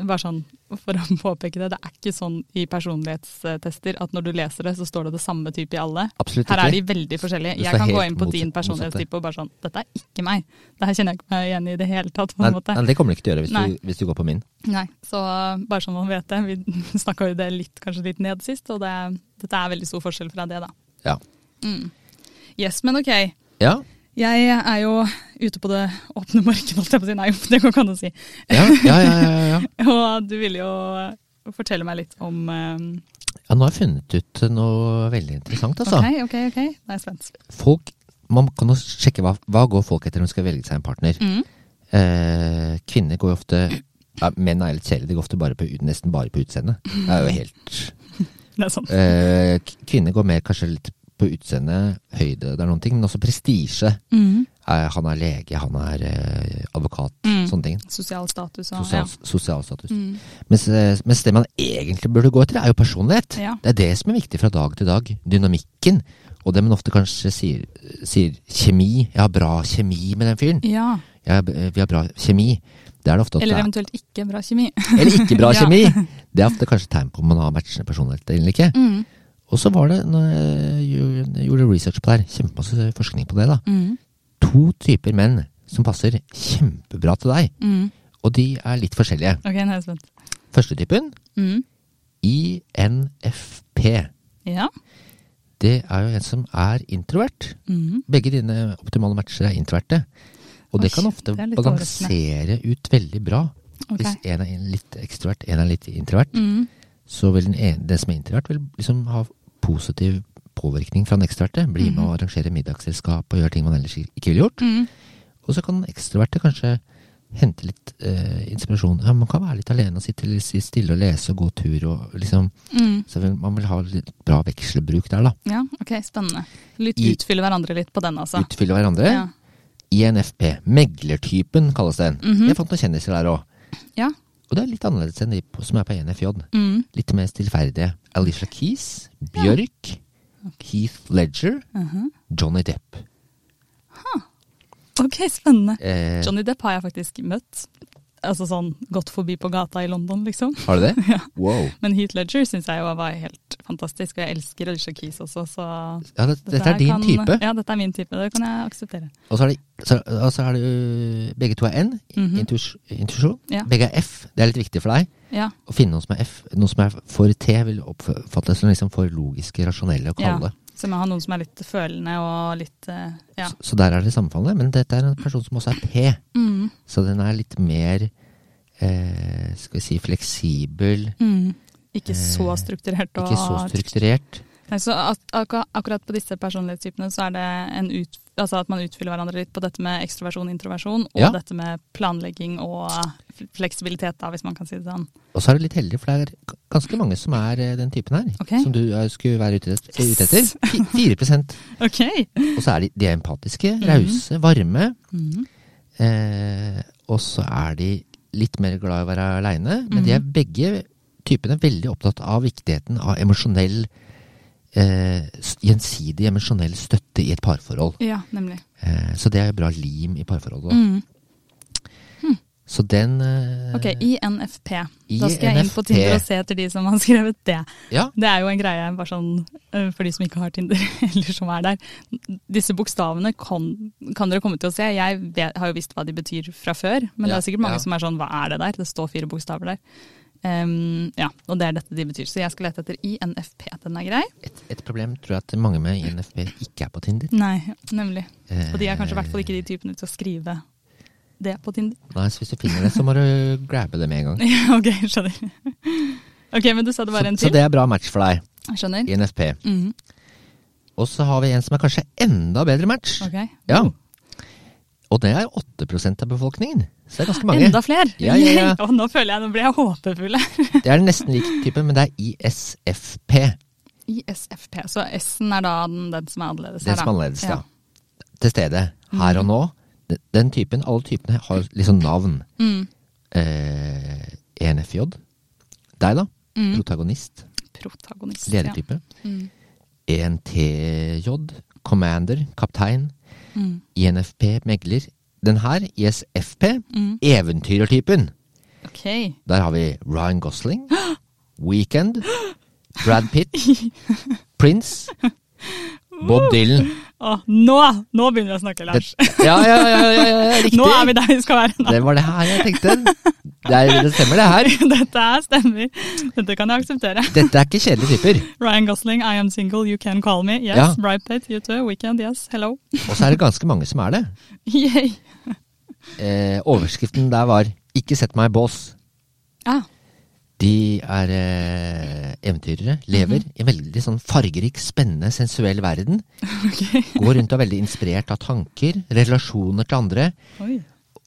bare sånn for å påpeke det, det er ikke sånn i personlighetstester at når du leser det, så står det det samme type i alle. absolutt ikke. Her er de veldig forskjellige. Jeg kan gå inn på din personlighetstype og bare sånn Dette er ikke meg. Det her kjenner jeg ikke meg igjen i det hele tatt. på Nei, en måte. nei, det kommer du ikke til å gjøre hvis, du, hvis du går på min. Nei, så bare sånn man vet det. Vi snakka jo det litt, kanskje litt ned sist, og det, dette er veldig stor forskjell fra det, da. Ja. Mm. Yes, men ok. Ja, Jeg er jo ute på det åpne markedet, holdt jeg på å si. Nei, det går ikke an å si. ja, ja. ja, ja, ja. Og du ville jo fortelle meg litt om um... ja nå har jeg funnet ut noe veldig interessant, altså. Ok, ok, ok. Da er jeg spent. Folk, man kan jo sjekke hva, hva går folk etter når de skal velge seg en partner. Mm. Eh, kvinner går jo ofte ja, Menn er litt kjedelige, de går ofte bare på, nesten bare på utseendet. Det er jo helt Det er sånn. eh, Kvinner går mer kanskje litt på utseende, høyde, det er noen ting, men også prestisje. Mm. Eh, han er lege, han er eh, advokat, Mm. sånne ting. Sosial status og Sosial, sosial status. ja. Mm. Mens, eh, mens det man egentlig burde gå etter, er jo personlighet. Ja. Det er det som er viktig fra dag til dag. Dynamikken. Og det man ofte kanskje sier, sier kjemi. Jeg har bra kjemi med den fyren. ja. Jeg, vi har bra kjemi. Det det Eller er. eventuelt ikke bra kjemi. Eller ikke bra kjemi. Det er ofte kanskje tegn på om man har matchende personlighet eller ikke. Mm. Og så var det, når jeg gjorde- research på det her, kjempemasse forskning på det, da. Mm. To typer menn som passer kjempebra til deg. Mm. Og de er litt forskjellige. Ok, nå er jeg spent. Første typen, Mm. INFP. Ja. Det er jo en som er introvert. Mm. Begge dine optimale matcher er introverte. Og det Oi, kan ofte det er balansere ut veldig bra. Okay. Hvis en er litt ekstrovert, en er litt introvert, Mm. så vil den, ene, den som er introvert, vil liksom ha positiv påvirkning fra den ekstroverte. Bli med og arrangere middagsselskap og gjøre ting man ellers ikke ville gjort. Mm. Og så kan den ekstroverte kanskje hente litt eh, inspirasjon. Ja, man kan være litt alene og sitte stille og lese og gå tur og liksom Mm. Så man vil ha litt bra vekselbruk der, da. Ja, ok, spennende. Litt I- utfylle hverandre litt på den, altså. Utfylle hverandre. Ja. INFP. Meglertypen kalles den. Mhm. Jeg fant noen kjendiser der òg. ja. Og det er litt annerledes enn de som er på INFJ. Mm. Litt mer stillferdige. Alicia Keys, Bjørk, Heath Ledger, Mhm. Johnny Depp. Ok, spennende. Eh, Johnny Depp har jeg faktisk møtt. Altså sånn gått forbi på gata i London, liksom. har du det? Ja. Wow. Men Heath Ledger syns jeg jo var helt fantastisk, og jeg elsker Alicia Keys også, så Ja, det, dette er din kan- type. Ja, dette er min type. Det kan jeg akseptere. Og så er det, så, og så er det øh, Begge to er N. Mhm. intus- Intuisjon. Ja. Begge er F. Det er litt viktig for deg. Ja. Å finne noen som er F. Noen som er for T, vil oppfattes som liksom for logiske, rasjonelle og ja. Så man har noen som er litt følende og litt eh, Ja. Så, så der er det sammenfallende. Men dette er en person som også er P. Mm. Så den er litt mer eh, skal vi si fleksibel. Mm. Ikke så Eh, strukturert og Ikke så strukturert. Nei, så ak ak akkurat på disse personlighetstypene så er det en ut, altså at man utfyller hverandre litt på dette med ekstroversjon, introversjon, og Ja. dette med planlegging og fleksibilitet, da, hvis man kan si det sånn. Og så er du litt heldig, for det er ganske mange som er eh, den typen her. Okay. Som du eh, skulle være ute, etter. Fi- 4 Ok. Og så er de, de er empatiske, rause, varme. Mhm. Eh, og så er de litt mer glad i å være aleine. Men de er begge typene veldig opptatt av viktigheten av emosjonell eh, Gjensidig emosjonell støtte i et parforhold. Ja, nemlig. Eh, så det er bra lim i parforholdet. Mm. Hm. Så den eh, Ok, INFP. Da skal jeg inn på Tinder og se etter de som har skrevet det. Ja, Det er jo en greie bare sånn, øh, for de som ikke har Tinder, eller som er der. Disse bokstavene kan, kan dere komme til å se. Jeg vet, har jo visst hva de betyr fra før, men det er sikkert mange ja. som er sånn hva er det der? Det står fire bokstaver der. Ehm, ja, og det er dette de betyr. Så jeg skal lete etter INFP. Den er grei? et, et problem tror jeg at mange med INFP ikke er på Tinder. Nei, nemlig. Eh, Og de er kanskje i hvert fall ikke de typene til å skrive det på Tinder. Nei, så hvis du finner det, så må du grabbe det med en gang. Ja, ok, skjønner. Ok, men du sa det var Så, en så det er bra match for deg. Skjønner. INFP. Mhm, Og så har vi en som er kanskje enda bedre match. ok. Ja. Og det er 8% av befolkningen. Så det er ganske mange. Enda flere! Ja, ja, ja. og nå føler jeg, nå blir jeg håpefull. Det er nesten lik type, men det er ISFP. ISFP, så S-en er da den, den som er annerledes Den her, som er annerledes, ja. Til stede. Her og nå. Den, den typen, alle typene har liksom navn. Mm. Eh, ENFJ. Deg, da? Mm. Protagonist. Protagonist. Ledertype. Ja. Mm. ENTJ. Commander. Kaptein. Mm. INFP. Megler. Den her, ISFP. Mm. Eventyrertypen. Okay. Der har vi Ryan Gosling, Weekend, Brad Pitt, Prince, Bob Dylan. Å, nå, nå begynner vi å snakke, Lars. ja, ja, ja, ja, ja, riktig. Nå er vi der vi skal være. nå. Det var det her jeg tenkte. Det, er, det stemmer, det her. Dette er stemmer. Dette kan jeg akseptere. Dette er ikke kjedelige typer. Ryan Gosling, I am single, you can call me. Yes. Ja. Bright Pet, you too. Weekend, yes. Hello. Og så er det ganske mange som er det. Yay. Eh, overskriften der var 'Ikke sett meg bås'. Ah, De er eh, eventyrere, lever i en veldig sånn fargerik, spennende, sensuell verden. Okay. Går rundt og er veldig inspirert av tanker, relasjoner til andre. Oi.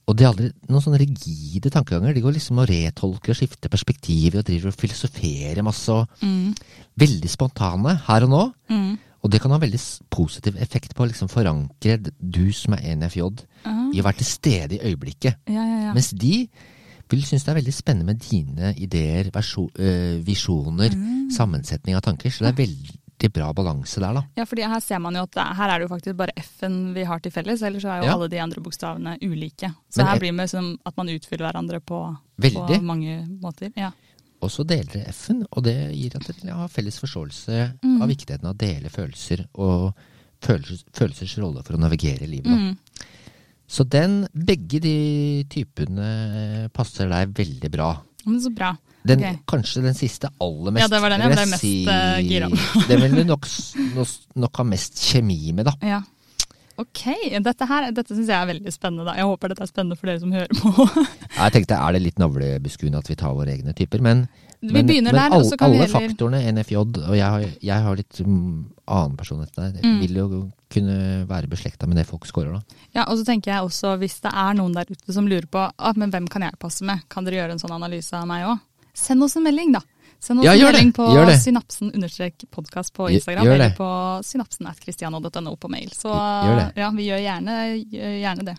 Og de har aldri noen sånne rigide tankeganger. De går liksom og retolker og skifter perspektiver og driver og filosoferer masse. og Mm. Veldig spontane her og nå. Mm. Og det kan ha veldig positiv effekt på å liksom forankre du som er NFJ, Ah. i å være til stede i øyeblikket. Ja, ja, ja. Mens de vil synes det er veldig spennende med dine ideer, øh, visjoner, Mm. sammensetning av tanker. Så det er veldig bra balanse der, da. Ja, fordi her ser man jo at er- her er det jo faktisk bare F-en vi har til felles, ellers er jo Ja. alle de andre bokstavene ulike. Så Men her blir det som at man utfyller hverandre på, på mange måter. Ja. Og så deler dere F-en, og det gir at dere har felles forståelse Mm. av viktigheten av å dele følelser og følelsers, følelsers rolle for å navigere i livet. Mm. Så den, begge de typene passer deg veldig bra. Men så bra. Den, okay. Kanskje den siste aller mest. Ja, det var den jeg ble mest, eh, gira på. den vil du nok, nok ha mest kjemi med, da. Ja. Ok, dette, her- dette syns jeg er veldig spennende. da. Jeg håper dette er spennende for dere som hører på. Jeg tenkte, er det litt navlebeskuende at vi tar våre egne typer? Men, Vi men, begynner men der, og alle, så kan vi alle faktorene NFJ, og jeg har, jeg har litt mm, annen personlighet der, Mm. vil jo kunne være beslekta med det folk scorer, da. Ja, og så tenker jeg også, Hvis det er noen der ute som lurer på ah, men hvem kan jeg passe med, kan dere gjøre en sånn analyse av meg òg? Send oss en melding, da. Send oss Ja, en det, melding på gjør det. synapsen understrek podkast på Instagram, eller det. på synapsen at christiano.no på mail. Så det. ja, vi gjør gjerne, gjør gjerne det.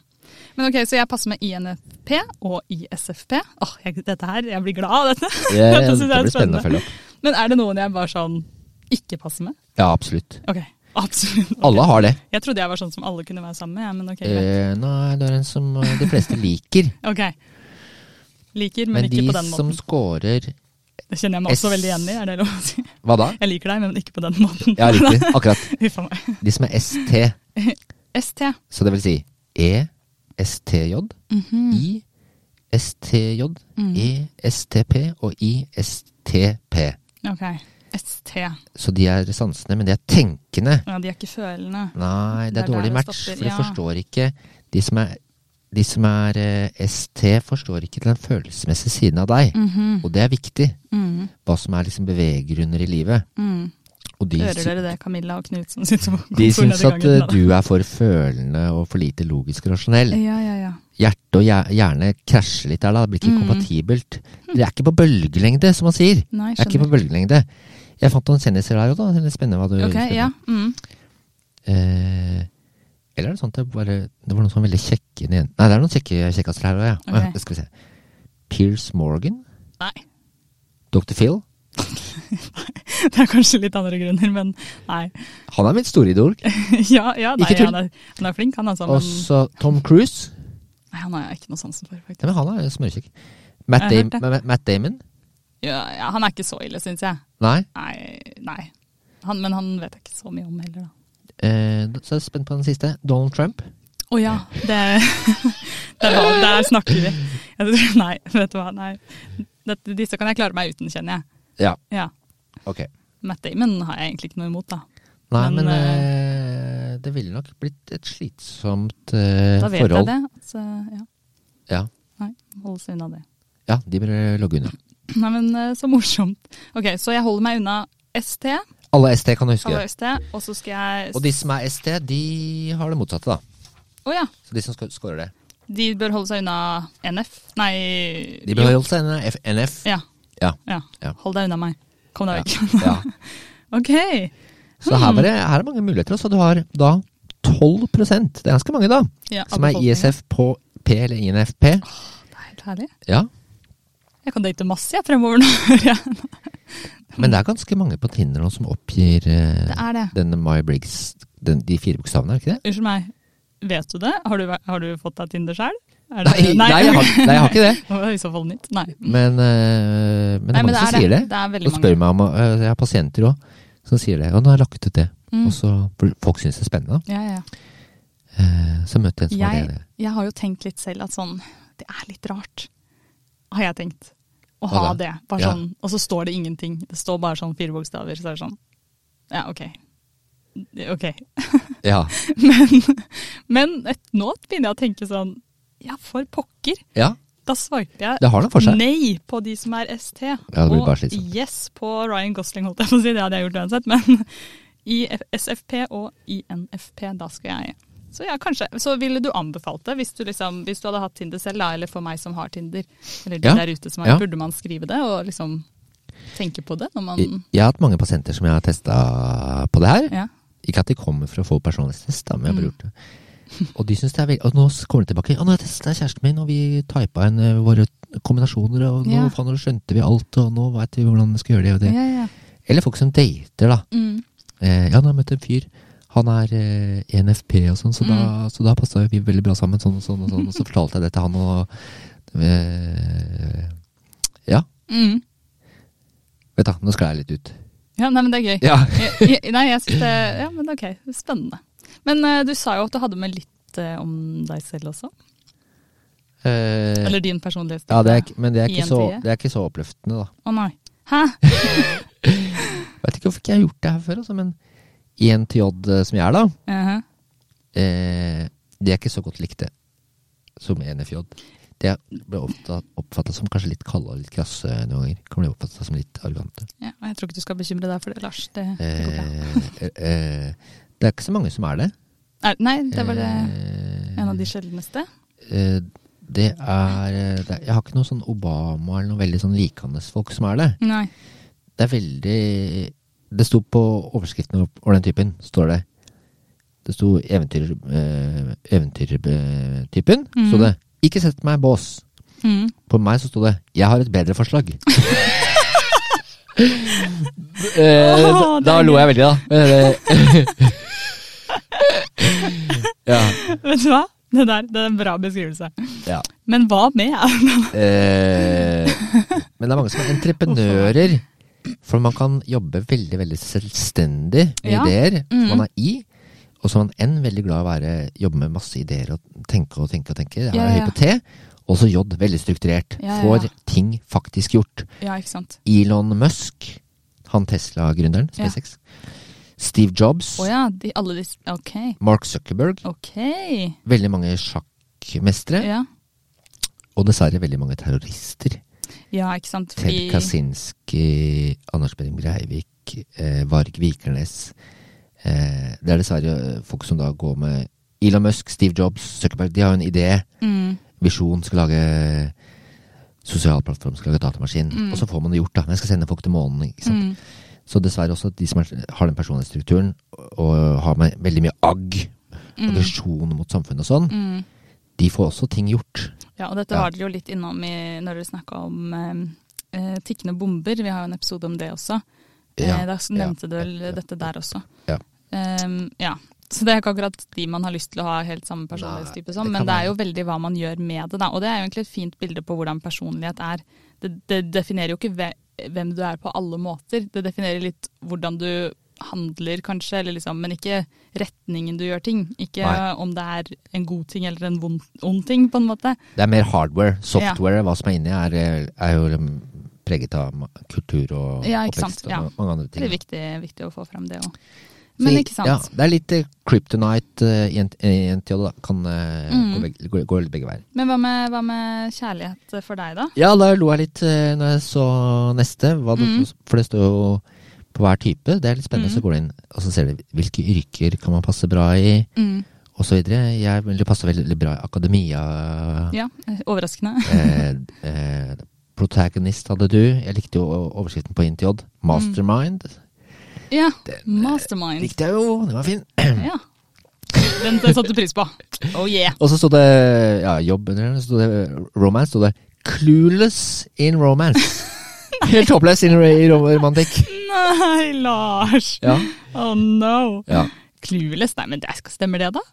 Men ok, Så jeg passer med INFP og ISFP. Åh, jeg, dette her, jeg blir glad av dette. Det, Dette det blir spennende å følge opp. Men er det noen jeg bare sånn ikke passer med? Ja, absolutt. Ok, absolutt. Okay. Alle har det. Jeg trodde jeg var sånn som alle kunne være sammen med, ja, men ok. Eh, nei, det er en som eh, de fleste liker. Ok. Liker, men, Men ikke på den måten. Men de som scorer Det kjenner jeg meg også S- veldig igjen i, er det lov å si? Hva da? Jeg liker deg, men ikke på den måten. Ja, riktig. Akkurat. Huffa meg. De som er ST, ST. så det vil si E, STJ, Mhm. I, STJ, Mm. E, STP og I, STP. Ok. ST. Så de er sansende, men de er tenkende. Ja, de er ikke følende. Nei, det Det er er dårlig match, for de ja. forstår ikke De som er, de som er eh, ST, forstår ikke den følelsesmessige siden av deg. Mhm. Og det er viktig. Mm. Hva som er liksom beveggrunner i livet. Mm. De, Hører dere det, Camilla og Knut som sitter på de syns at gangen? eh, du er for følende og for lite logisk og rasjonell. Ja, ja, ja. Hjertet og hjer- hjerne krasjer litt der, da. Det blir ikke Mm. kompatibelt. Det er ikke på bølgelengde, som man sier. Nei, Det er ikke på bølgelengde. Jeg fant noen kjendiser der òg, da. Det er spennende hva du okay, ja. Mm. Eh, eller er det sånn at det bare Det var noen sånn veldig kjekke? Nei, det er noen kjekke kjekkaser her òg, ja. Okay. ja. Skal vi se. Pierce Morgan. Nei. Dr. Phil. Det er kanskje litt andre grunner, men nei. Han er mitt store idol. ja, ja, nei, tull. han er, han er flink, han altså. Men Også Tom Cruise. nei, han har jeg ikke noe sansen for, faktisk. Nei, men han er smørkjekk. Matt, Dam Matt Damon? Ja, ja, han er ikke så ille, syns jeg. Nei. Nei. nei. Han, men han vet jeg ikke så mye om heller, da. Eh, så er jeg spent på den siste. Donald Trump. Å ja, det, det var, Der snakker vi. Nei, vet du hva. Nei. Dette, disse kan jeg klare meg uten, kjenner jeg. Ja. Ja. Ok. Matt Damon har jeg egentlig ikke noe imot, da. Nei, men, Men, øh, det ville nok blitt et slitsomt forhold Da vet forhold. jeg det. Så ja, Ja. nei, holde seg unna det. ja, de bør logge unna. Nei, men eh, så morsomt. Ok, så jeg holder meg unna ST, Alle ST kan du huske. alle ST, og så skal jeg Og de som er ST, de har det motsatte, da. Å ja. Så de som scorer det. De bør holde seg unna NF. Nei De bør holde seg unna NF. Ja. Ja. ja. Ja. Hold deg unna meg. Kom deg vekk. Ja. ok. Så her, var det, her er mange muligheter. Så du har da 12% Det er ganske mange, da. Ja, Som er. ISF på P eller INFP. Det er helt herlig. Ja. Jeg kan date masse jeg fremover nå. Men det er ganske mange på Tinder nå som oppgir uh, det det. denne My Briggs, den, de fire bokstavene, er det ikke det? Unnskyld meg, vet du det? Har du, har du fått deg Tinder sjøl? Nei, nei, jeg har, nei, jeg har ikke det. Det var i så fall nytt. Nei. Men, eh, men det er mange som sier det. Det er Og spør meg om eh, Jeg har pasienter òg som sier det. Og nå har jeg lagt ut det. Mm. Og så, folk syns det er spennende. Ja, Ja, ja. Uh, så møter jeg en som har Jeg, det. jeg har jo tenkt litt selv at sånn Det er litt rart, har jeg tenkt. Å ha det. Bare Ja. sånn, og så står det ingenting. Det står bare sånn fire bokstaver. Så er det sånn Ja, ok. Ok. Ja. Men, men et, nå begynner jeg å tenke sånn Ja, for pokker. ja, Da sveiper jeg nei på de som er ST. det blir og yes på Ryan Gosling, holdt jeg på å si. Det hadde jeg gjort uansett. Men i SFP og INFP, da skal jeg Så ja, kanskje. Så ville du anbefalt det hvis du, liksom, hvis du hadde hatt Tinder selv, da, eller for meg som har Tinder, eller de Ja, der ute som har, ja. burde man skrive det og liksom tenke på det man Jeg, jeg har hatt mange pasienter som jeg har testa på det her. Ja. Ikke at de kommer for å få personlighetstest, da, men jeg har bare Mm. gjort det. Og de syns det er veldig Og nå kommer de tilbake. Og nå har jeg kjæresten min, og vi typa inn eh, våre kombinasjoner, og nå, Ja. faen, nå skjønte vi alt, og nå veit vi hvordan vi skal gjøre det og det. Ja, ja. Eller folk som dater, da. Mm. Eh, ja, nå har jeg møtt en fyr. Han er eh, ENFP og sånn, så, da, Mm. så da passa vi veldig bra sammen. Sånn og sånn og sånn. Og så fortalte jeg det til han, og eh, Ja, Mm. vet du, nå skal jeg litt ut. ja, nei, men det er gøy. Ja. Jeg- jeg- Nei, jeg synes det Ja, men ok. Spennende. Men uh, du sa jo at du hadde med litt uh, om deg selv også? Uh, Eller din personlighet? ja, det er, men det er, ikke så, det er ikke så oppløftende, da. Å nei. Hæ? Vet ikke hvorfor ikke jeg har gjort det her før, altså, men INTJ eh, som jeg er, da, -huh. eh, de er ikke så godt likte som NFJ. Det ble oppfatta som kanskje litt kalde og litt krasse noen ganger. Kan bli oppfatta som litt arrogante. Ja, og jeg tror ikke du skal bekymre deg for det, Lars. Det, det går bra. Eh, eh, det er ikke så mange som er det. Er, nei, det var det Eh, en av de sjeldneste. eh, det er, eh, det er Jeg har ikke noe sånn Obama eller noe veldig sånn likende folk som er det. Nei. Det er veldig Det sto på overskriften over den typen, står det. Det sto eventyr, eventyrtypen. Mhm. Sto det 'Ikke sett meg bås'. Mm. På meg så sto det 'Jeg har et bedre forslag'. eh, oh, da er lo jeg veldig, da. Ja. Vet du hva? Det der det er en bra beskrivelse. ja. Men hva med? Eh, men det er mange som er entreprenører. For man kan jobbe veldig veldig selvstendig med Ja. ideer som mm. man er i. Og så er man enn veldig glad i å være, jobbe med masse ideer og tenke og tenke og tenke. Jeg er høy på T. Og så J, veldig strukturert. Får ting faktisk gjort. Elon Musk, han Tesla-gründeren, Ja. Steve Jobs. Oh ja, de, de okay. Mark Zuckerberg. Okay. Veldig mange sjakkmestere. Ja. Og dessverre veldig mange terrorister. ja, ikke sant. Ted Kaczynski, Anders Behring Breivik eh, Varg Vikernes. Eh, det er dessverre folk som da går med Elon Musk, Steve Jobs, Zuckerberg. De har jo en idé, Mm. visjon, skal lage sosial plattform, skal lage datamaskin. Mm. Og så får man det gjort, da. Men jeg skal sende folk til månen. ikke sant? Mm. Så dessverre også de som har den personlighetsstrukturen og har med veldig mye agg, Mm. aggresjon mot samfunnet og sånn, Mm. de får også ting gjort. Ja, og dette Ja. var dere jo litt innom i, når dere snakka om eh, eh, tikkende bomber. Vi har jo en episode om det også. Ja, Eh, da nevnte ja, du vel dette der også. Ja. Um, ja. Så det er ikke akkurat de man har lyst til å ha helt samme personlighetstype som, men det er jo veldig hva man gjør med det, da. Og det er jo egentlig et fint bilde på hvordan personlighet er. Det, det definerer jo ikke hvem du er på alle måter. Det definerer litt hvordan du handler, kanskje, eller liksom, men ikke retningen du gjør ting. Ikke Nei. om det er en god ting eller en vond, ond ting, på en måte. Det er mer hardware. Software, hva som er inni, er, er jo um, preget av kultur og Ja, oppvekst og ja. mange andre Det er viktig, viktig å få frem det òg. Men ikke sant. Ja, det er litt eh, kryptonite eh, i NTJ, da. Kan eh, Mm. gå, begge, gå, gå begge veier. Men hva med, hva med kjærlighet for deg, da? Ja, da lo jeg litt når jeg så neste, det, Mm. for det står jo på hver type. Det er litt spennende. Mm. Så går du inn og så ser du hvilke yrker kan man passe bra i, Mm. og så videre. Jeg vil passe veldig bra i akademia. Ja, overraskende. eh, eh, protagonist hadde du. Jeg likte jo overskriften på INTJ. Mastermind. Ja, Den, Mastermind. Likte jeg jo, den var fin. Ja. Den den satte pris på. Oh yeah. Og så sto det ja, jobb under. Så sto det romance. sto det Clueless in romance. Helt håpløs in romantikk. Nei, Lars. Ja. Oh no. ja. Clueless. Nei, men det, stemmer det, da?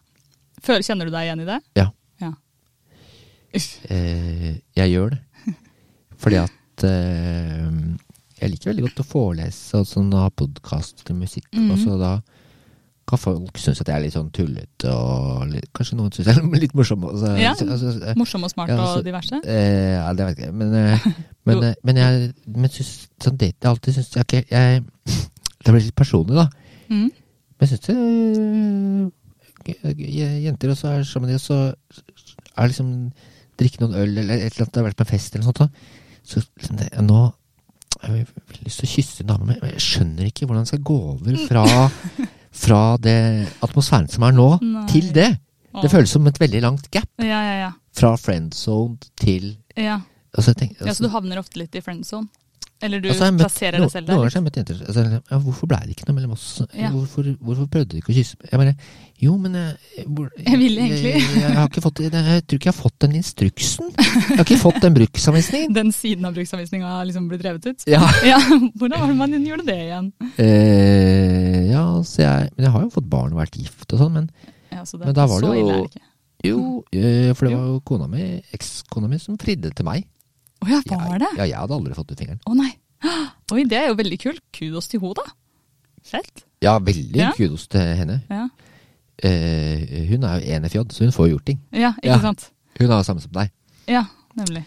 Før, kjenner du deg igjen i det? Ja. Ja. Eh, jeg gjør det. Fordi at eh, jeg liker veldig godt å forelese og sånn, ha podkast til musikk. Mm. Og så da kan folk synes at jeg er litt sånn tullete, og litt, kanskje noen synes jeg er litt morsom. Altså, Ja. altså, eh, Morsom og smart Ja, altså- og diverse? Eh, ja, det vet jeg ikke. Men, eh, men, eh, men jeg men synes, sånn date jeg alltid synes jeg jeg, Det blir litt personlig, da. Mm. Men jeg syns jenter også er sammen med de, og så er liksom drikke noen øl eller et eller annet, det har vært på en fest eller noe sånt. da. Så liksom det, nå jeg har lyst til å kysse en dame, men jeg skjønner ikke hvordan jeg skal gå over fra, fra det atmosfæren som er nå, Nei. til det. Det føles som et veldig langt gap. Ja, ja, ja. Fra friendzone til ja. altså, tenk, altså, ja. Så du havner ofte litt i friend zone? Eller du Altså, møtt- plasserer deg selv Noen ganger har jeg møtt jenter altså, ja, Hvorfor ble det ikke noe mellom oss? Hvorfor, hvorfor prøvde du ikke å kysse meg? Jeg bare Jo, men jeg, hvor, Jeg ville egentlig. Jeg, jeg, har ikke fått, jeg, jeg tror ikke jeg har fått den instruksen. Jeg har ikke fått den bruksanvisningen. Den siden av bruksanvisninga har liksom blitt revet ut? Ja, Ja, Hvordan var det man gjorde det igjen? eh, ja så jeg, men jeg har jo fått barn og vært gift og sånn, men Ja, så Men da var det jo- ille det jo, eh, for det var jo kona mi, ekskona mi, som fridde til meg. Å ja, var det? Ja, jeg hadde aldri fått ut fingeren. Å nei. Oi, det er jo veldig kult. Kudos til henne, da. Fett. Ja, veldig Ja. kudos til henne. Ja, Eh, hun er jo enefjodd, så hun får gjort ting. ja ikke Ja. sant. Hun er jo samme som deg. Ja, nemlig.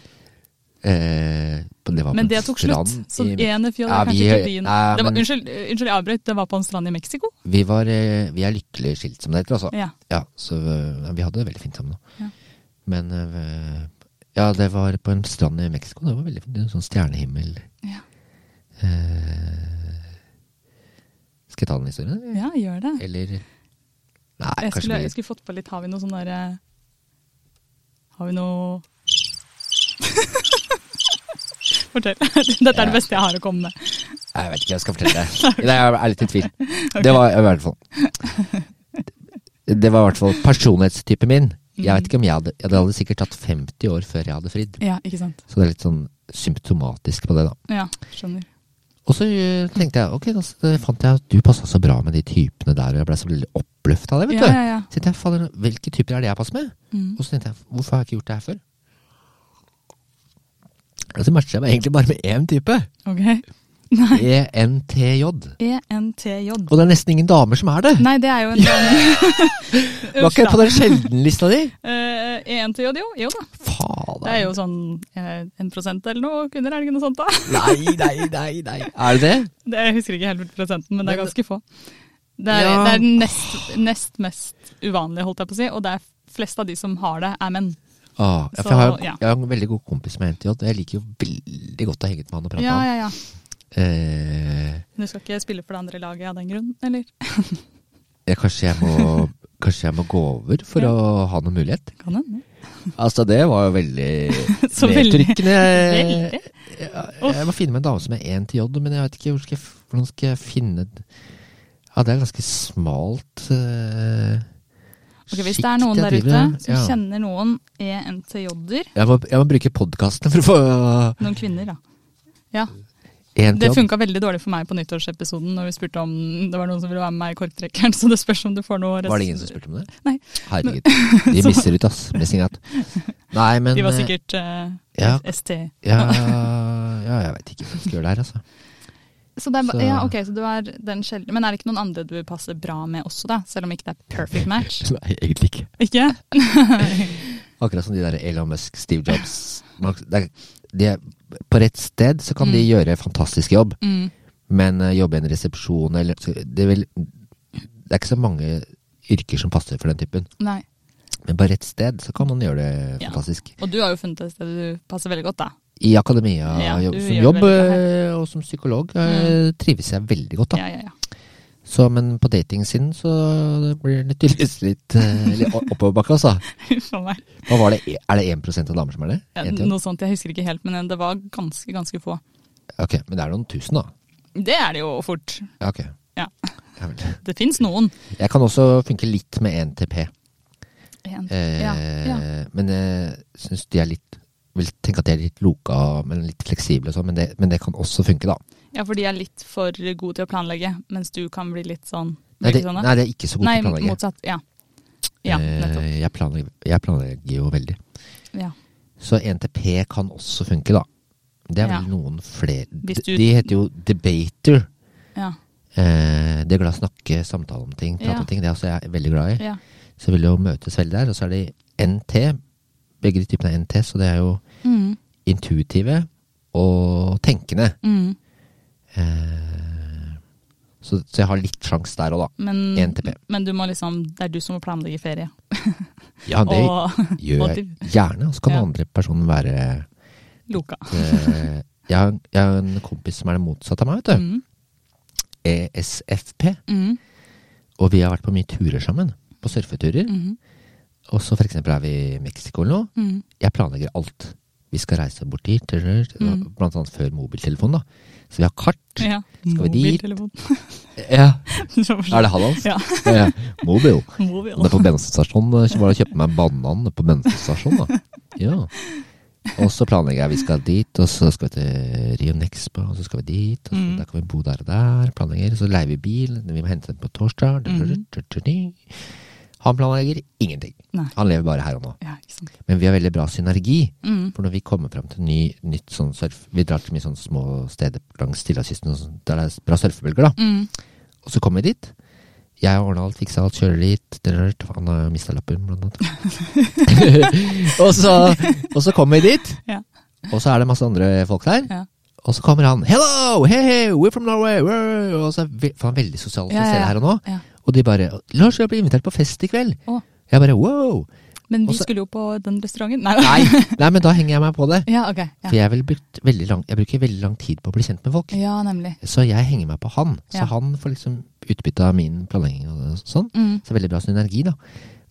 Eh, det Men det tok slutt. Så ENFJ er kanskje ikke det var, men- unnskyld, unnskyld, jeg avbrøt. Det var på en strand i Mexico? Vi, var, eh, vi er lykkelig skilt, som det heter. Altså. Ja. Ja, så eh, vi hadde det veldig fint sammen. Ja. Men eh, ja, det var på en strand i Mexico. Det var veldig fint. En sånn stjernehimmel. Ja. Eh, skal jeg ta den historien? ja, gjør det. Eller Nei, Jeg skulle, jeg skulle fått på litt Har vi noe sånn derre Har vi noe Fortell. Dette er det beste jeg har å komme med. Jeg vet ikke, jeg skal fortelle det. Nei, jeg er litt i tvil. Det var i hvert fall Det var i hvert fall personlighetstypen min. Jeg vet ikke om jeg hadde Det hadde sikkert tatt 50 år før jeg hadde fridd. Ja, ikke sant. Så det er litt sånn symptomatisk på det, da. Ja, skjønner. Og så øh, tenkte jeg, ok, da fant jeg at du passa så bra med de typene der, og jeg ble så veldig oppløfta av det, vet Ja, du. ja, ja. Så tenkte jeg, fader, hvilke typer er det jeg passer med? Mm. Og så tenkte jeg, hvorfor har jeg ikke gjort det her før? Og så matcha jeg meg egentlig bare med én type. Ok. ENTJ. ENTJ. Og det er nesten ingen damer som er det. Nei, det er jo en dame. Var ikke på den sjeldenlista di? Eh, ENTJ, jo. Jo da. Fader. Det er jo sånn eh, en prosent eller noe kvinner, er det ikke noe sånt da? Nei, nei, nei, nei. Er det det? Det, jeg husker ikke helt prosenten, men det er ganske få. Det er, Ja. det er nest, nest mest uvanlige, holdt jeg på å si, og det er flest av de som har det, er menn. Ah, ja, for jeg, har, jeg har en veldig god kompis med NTJ, og jeg liker jo veldig godt å henge med han og prate Ja, med han. ja, ja. Eh, Du skal ikke spille for det andre laget av den grunn, eller? ja, kanskje, jeg må, kanskje jeg må gå over for Ja. å ha noen mulighet? Kan hende. Altså, det var jo veldig nedtrykkende. Veldig. Ja, jeg må finne meg en dame som er én til J, men jeg vet ikke skal jeg, hvordan skal jeg finne Ja, det er ganske smalt uh, Okay, Hvis det er noen der ute som kjenner noen ENTJ-er, jeg jeg må bruke podkastene for å få noen kvinner, da. Ja, Det funka veldig dårlig for meg på nyttårsepisoden når vi spurte om det var noen som ville være med meg i Korktrekkeren, så det spørs om du får noe Var det ingen som spurte om det? Nei. Herregud. De misser ut, ass. Missing. Nei, men De var eh, sikkert uh, ja. ST. ja, ja, jeg vet ikke hva jeg skal gjøre der, altså. Så det er, Så- ja, ok, så du er den sjeldne. Men er det ikke noen andre du passer bra med også, da? Selv om ikke det er perfect match? Nei, egentlig ikke. Ikke? Akkurat som de der Elon Musk, Steve Jobs. Det er, de er, på rett sted så kan de Mm. gjøre fantastisk jobb, Mm. men uh, jobbe i en resepsjon eller det, vel, det er ikke så mange yrker som passer for den typen. Nei. Men på rett sted så kan man gjøre det Ja. fantastisk. Og du har jo funnet et sted du passer veldig godt, da. I akademia, Ja, som jobb eh, og som psykolog, mm. trives jeg veldig godt da. Ja, ja, ja. Så, men på datingsiden så blir det tydeligvis litt, eh, litt oppoverbakke, altså. Hva var det? Er det 1 av damer som er det? Ja, noe sånt, jeg husker ikke helt, men det var ganske, ganske få. Ok, men det er noen tusen, da. Det er det jo fort. Ja, ok. Ja. Ja. Det fins noen. Jeg kan også funke litt med NTP, En. eh, Ja, ja. men jeg syns de er litt Vil tenke at de er litt loka, men litt fleksible og sånn, men, men det kan også funke, da. Ja, for de er litt for gode til å planlegge, mens du kan bli litt sånn Nei, det, sånn, nei, det er ikke så god til å planlegge. motsatt. Ja. Ja, nettopp. Eh, jeg, planlegger, jeg planlegger jo veldig. Ja. Så NTP kan også funke, da. Det er Ja. vel noen flere du- de heter jo debater. Ja. Eh, det er glad å snakke, samtale om ting, prate Ja. om ting. Det er også jeg veldig glad i. ja. Så vil jo møtes veldig der. Og så er det NT. Begge de typene er NT, så det er jo Mm. intuitive og tenkende. Mm. Eh, så, så jeg har litt sjanse der òg, da. Men, men du må liksom, det er du som må planlegge ferie. Ja, det og gjør jeg gjerne. Og så kan Ja. den andre personen være Loka. eh, jeg, har, jeg har en kompis som er det motsatte av meg, vet du. Mm. ESFP. Mm. Og vi har vært på mye turer sammen. På surfeturer. Mm. Og så for eksempel er vi i Mexico eller noe. Mm. Jeg planlegger alt. Vi skal reise bort dit, Mm. blant annet før mobiltelefon, da. Så vi har kart. Ja. Skal vi dit? Ja, Er det Hallands? Ja. ja. Mobil. Mobil. Det er på bensinstasjonen. Jeg var det å kjøpe meg banan på bensinstasjonen, da. Ja. Og så planlegger jeg vi skal dit, og så skal vi til Rio Nexpo, og så skal vi dit, og så Mm. der kan vi bo der og der. Planlegger, så leier vi bil, vi må hente den på torsdag. Mhm. Han planlegger ingenting. Nei. Han lever bare her og nå. Ja. Men vi har veldig bra synergi. Mm. For når vi kommer frem til ny, nytt sånn surf Vi drar til mye sånne små steder langs Stillehavskysten sånn, der det er bra surfebølger, da. Mm. Og så kommer vi dit. Jeg har ordna alt, fiksa alt, kjører dit. Han har mista lappen, blant annet. og, så, og så kommer vi dit, Ja. og så er det masse andre folk der. Ja. Og så kommer han 'Hello! Hey, hey, we're from Norway!' We're... Og så er han veldig sosial Ja, ja, ja. her og nå. Ja. Og de bare 'Lars, jeg blir invitert på fest i kveld'. Oh. Jeg bare 'wow'. Men vi Også- skulle jo på den restauranten. Nei, Nei, nei, men da henger jeg meg på det. Ja, ok. For jeg, veldig lang, jeg bruker veldig lang tid på å bli kjent med folk. ja nemlig. Så jeg henger meg på han. Så Ja. han får liksom utbytte av min planlegging og sånn. Mm. Så veldig bra synergi, da.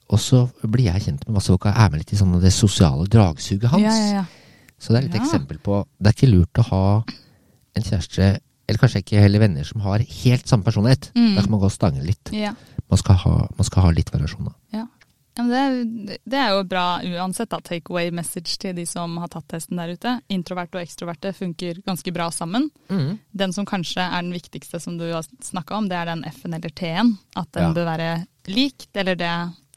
Og så blir jeg kjent med masse folk og er med litt i sånn det sosiale dragsuget hans. Ja, ja, ja. Så det er Ja. eksempel på Det er ikke lurt å ha en kjæreste, eller kanskje ikke heller venner, som har helt samme personlighet. Mm. Da kan man gå og stange litt. ja. Man skal ha, man skal ha litt variasjon. Ja. Ja, men det, det er jo bra uansett, da. Take away message til de som har tatt testen der ute. Introverte og ekstroverte funker ganske bra sammen. Den som kanskje er den viktigste som du har snakka om, det er den F-en eller T-en. At den bør være lik, eller det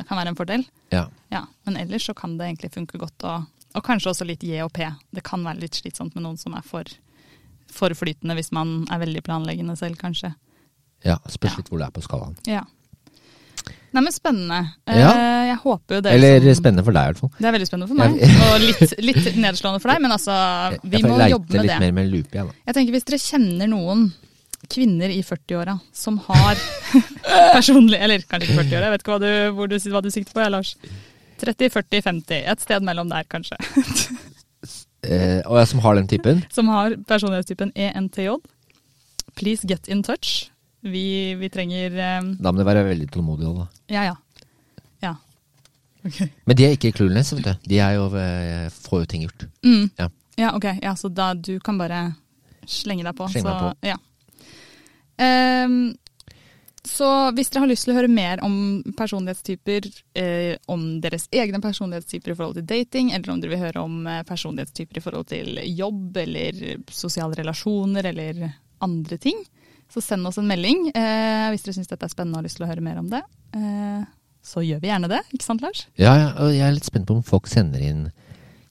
kan være en fordel. Ja. Ja, Men ellers så kan det egentlig funke godt. Og, og kanskje også litt J og P. Det kan være litt slitsomt med noen som er for, for flytende hvis man er veldig planleggende selv, kanskje. ja Spørs Ja. hvor det er på skalaen. Ja. Nei, men spennende. Ja. Eh, Jeg håper jo det Eller som spennende for deg, i hvert fall. Det er veldig spennende for meg, Jeg- og litt, litt nedslående for deg, men altså, vi jeg får må leite jobbe med litt mer med loop igjen, da. Jeg tenker Hvis dere kjenner noen kvinner i 40-åra som har personlig Eller kanskje ikke 40-åra, jeg vet ikke hva du, hvor du, hva du sikter på, jeg, Lars. 30, 40, 50. Et sted mellom der, kanskje. Eh, og jeg som har den typen. Som har personlighetstypen ENTJ. please get in touch. Vi, vi trenger eh, Da må du være veldig tålmodig òg, da. Ja, ja. Ja. Okay. Men de er ikke clueless, vet du. De er jo, eh, får jo ting gjort. Mm. Ja. Ja, ok. Ja, så da du kan bare slenge deg på. Slenge deg meg på. Ja. Ehm, så hvis dere har lyst til å høre mer om personlighetstyper, eh, om deres egne personlighetstyper i forhold til dating, eller om dere vil høre om eh, personlighetstyper i forhold til jobb eller sosiale relasjoner eller andre ting, så send oss en melding eh, hvis dere syns dette er spennende og har lyst til å høre mer om det. Eh, så gjør vi gjerne det, ikke sant Lars? Ja, ja, og jeg er litt spent på om folk sender inn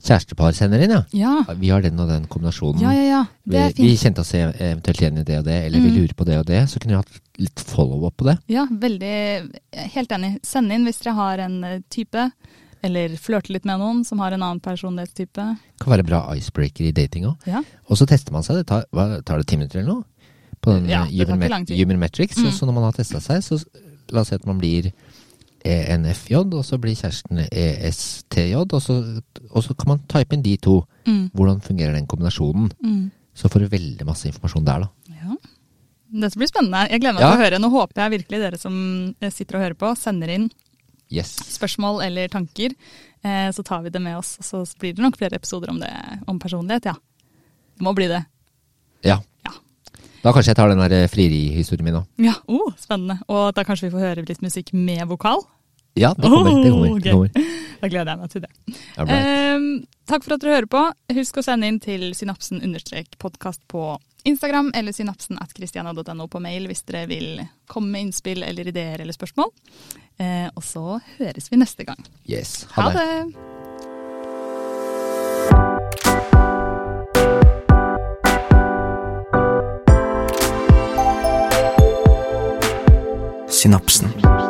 Kjærestepar sender inn, ja. Ja, Vi har den og den kombinasjonen. ja, ja. ja. Vi, vi kjente oss eventuelt igjen i det og det, eller vi Mm. lurer på det og det. Så kunne vi hatt litt follow-up på det. Ja, veldig Helt enig. Send inn hvis dere har en eh, type, eller flørte litt med noen som har en annen personlighetstype. Kan være bra icebreaker i dating òg. Ja. Og så tester man seg. Det tar, hva, tar det ti minutter eller noe? På den Ja, human, tid. human metrics. Mm. Så når man har testa seg, så la oss si at man blir ENFJ, og så blir kjæresten ESTJ, og så, og så kan man type inn de to. Mm. Hvordan fungerer den kombinasjonen? Mm. Så får du veldig masse informasjon der, da. ja. Dette blir spennende. Jeg gleder meg Ja. til å høre. Nå håper jeg virkelig dere som eh, sitter og hører på, sender inn Yes. spørsmål eller tanker. Eh, så tar vi det med oss, og så blir det nok flere episoder om det, om personlighet. Ja. Det må bli det. Ja. Da kanskje jeg tar den der eh, frierihistorien min òg. Ja, oh, Spennende. Og da kanskje vi får høre litt musikk med vokal. Ja, det kommer. det kommer, okay. det kommer. Da gleder jeg meg til det. Ehm, takk for at dere hører på. Husk å sende inn til synapsen-podkast på Instagram eller synapsen at christiania.no på mail hvis dere vil komme med innspill eller ideer eller spørsmål. Eh, og så høres vi neste gang. Yes. Ha Ha det. det! Synapsen.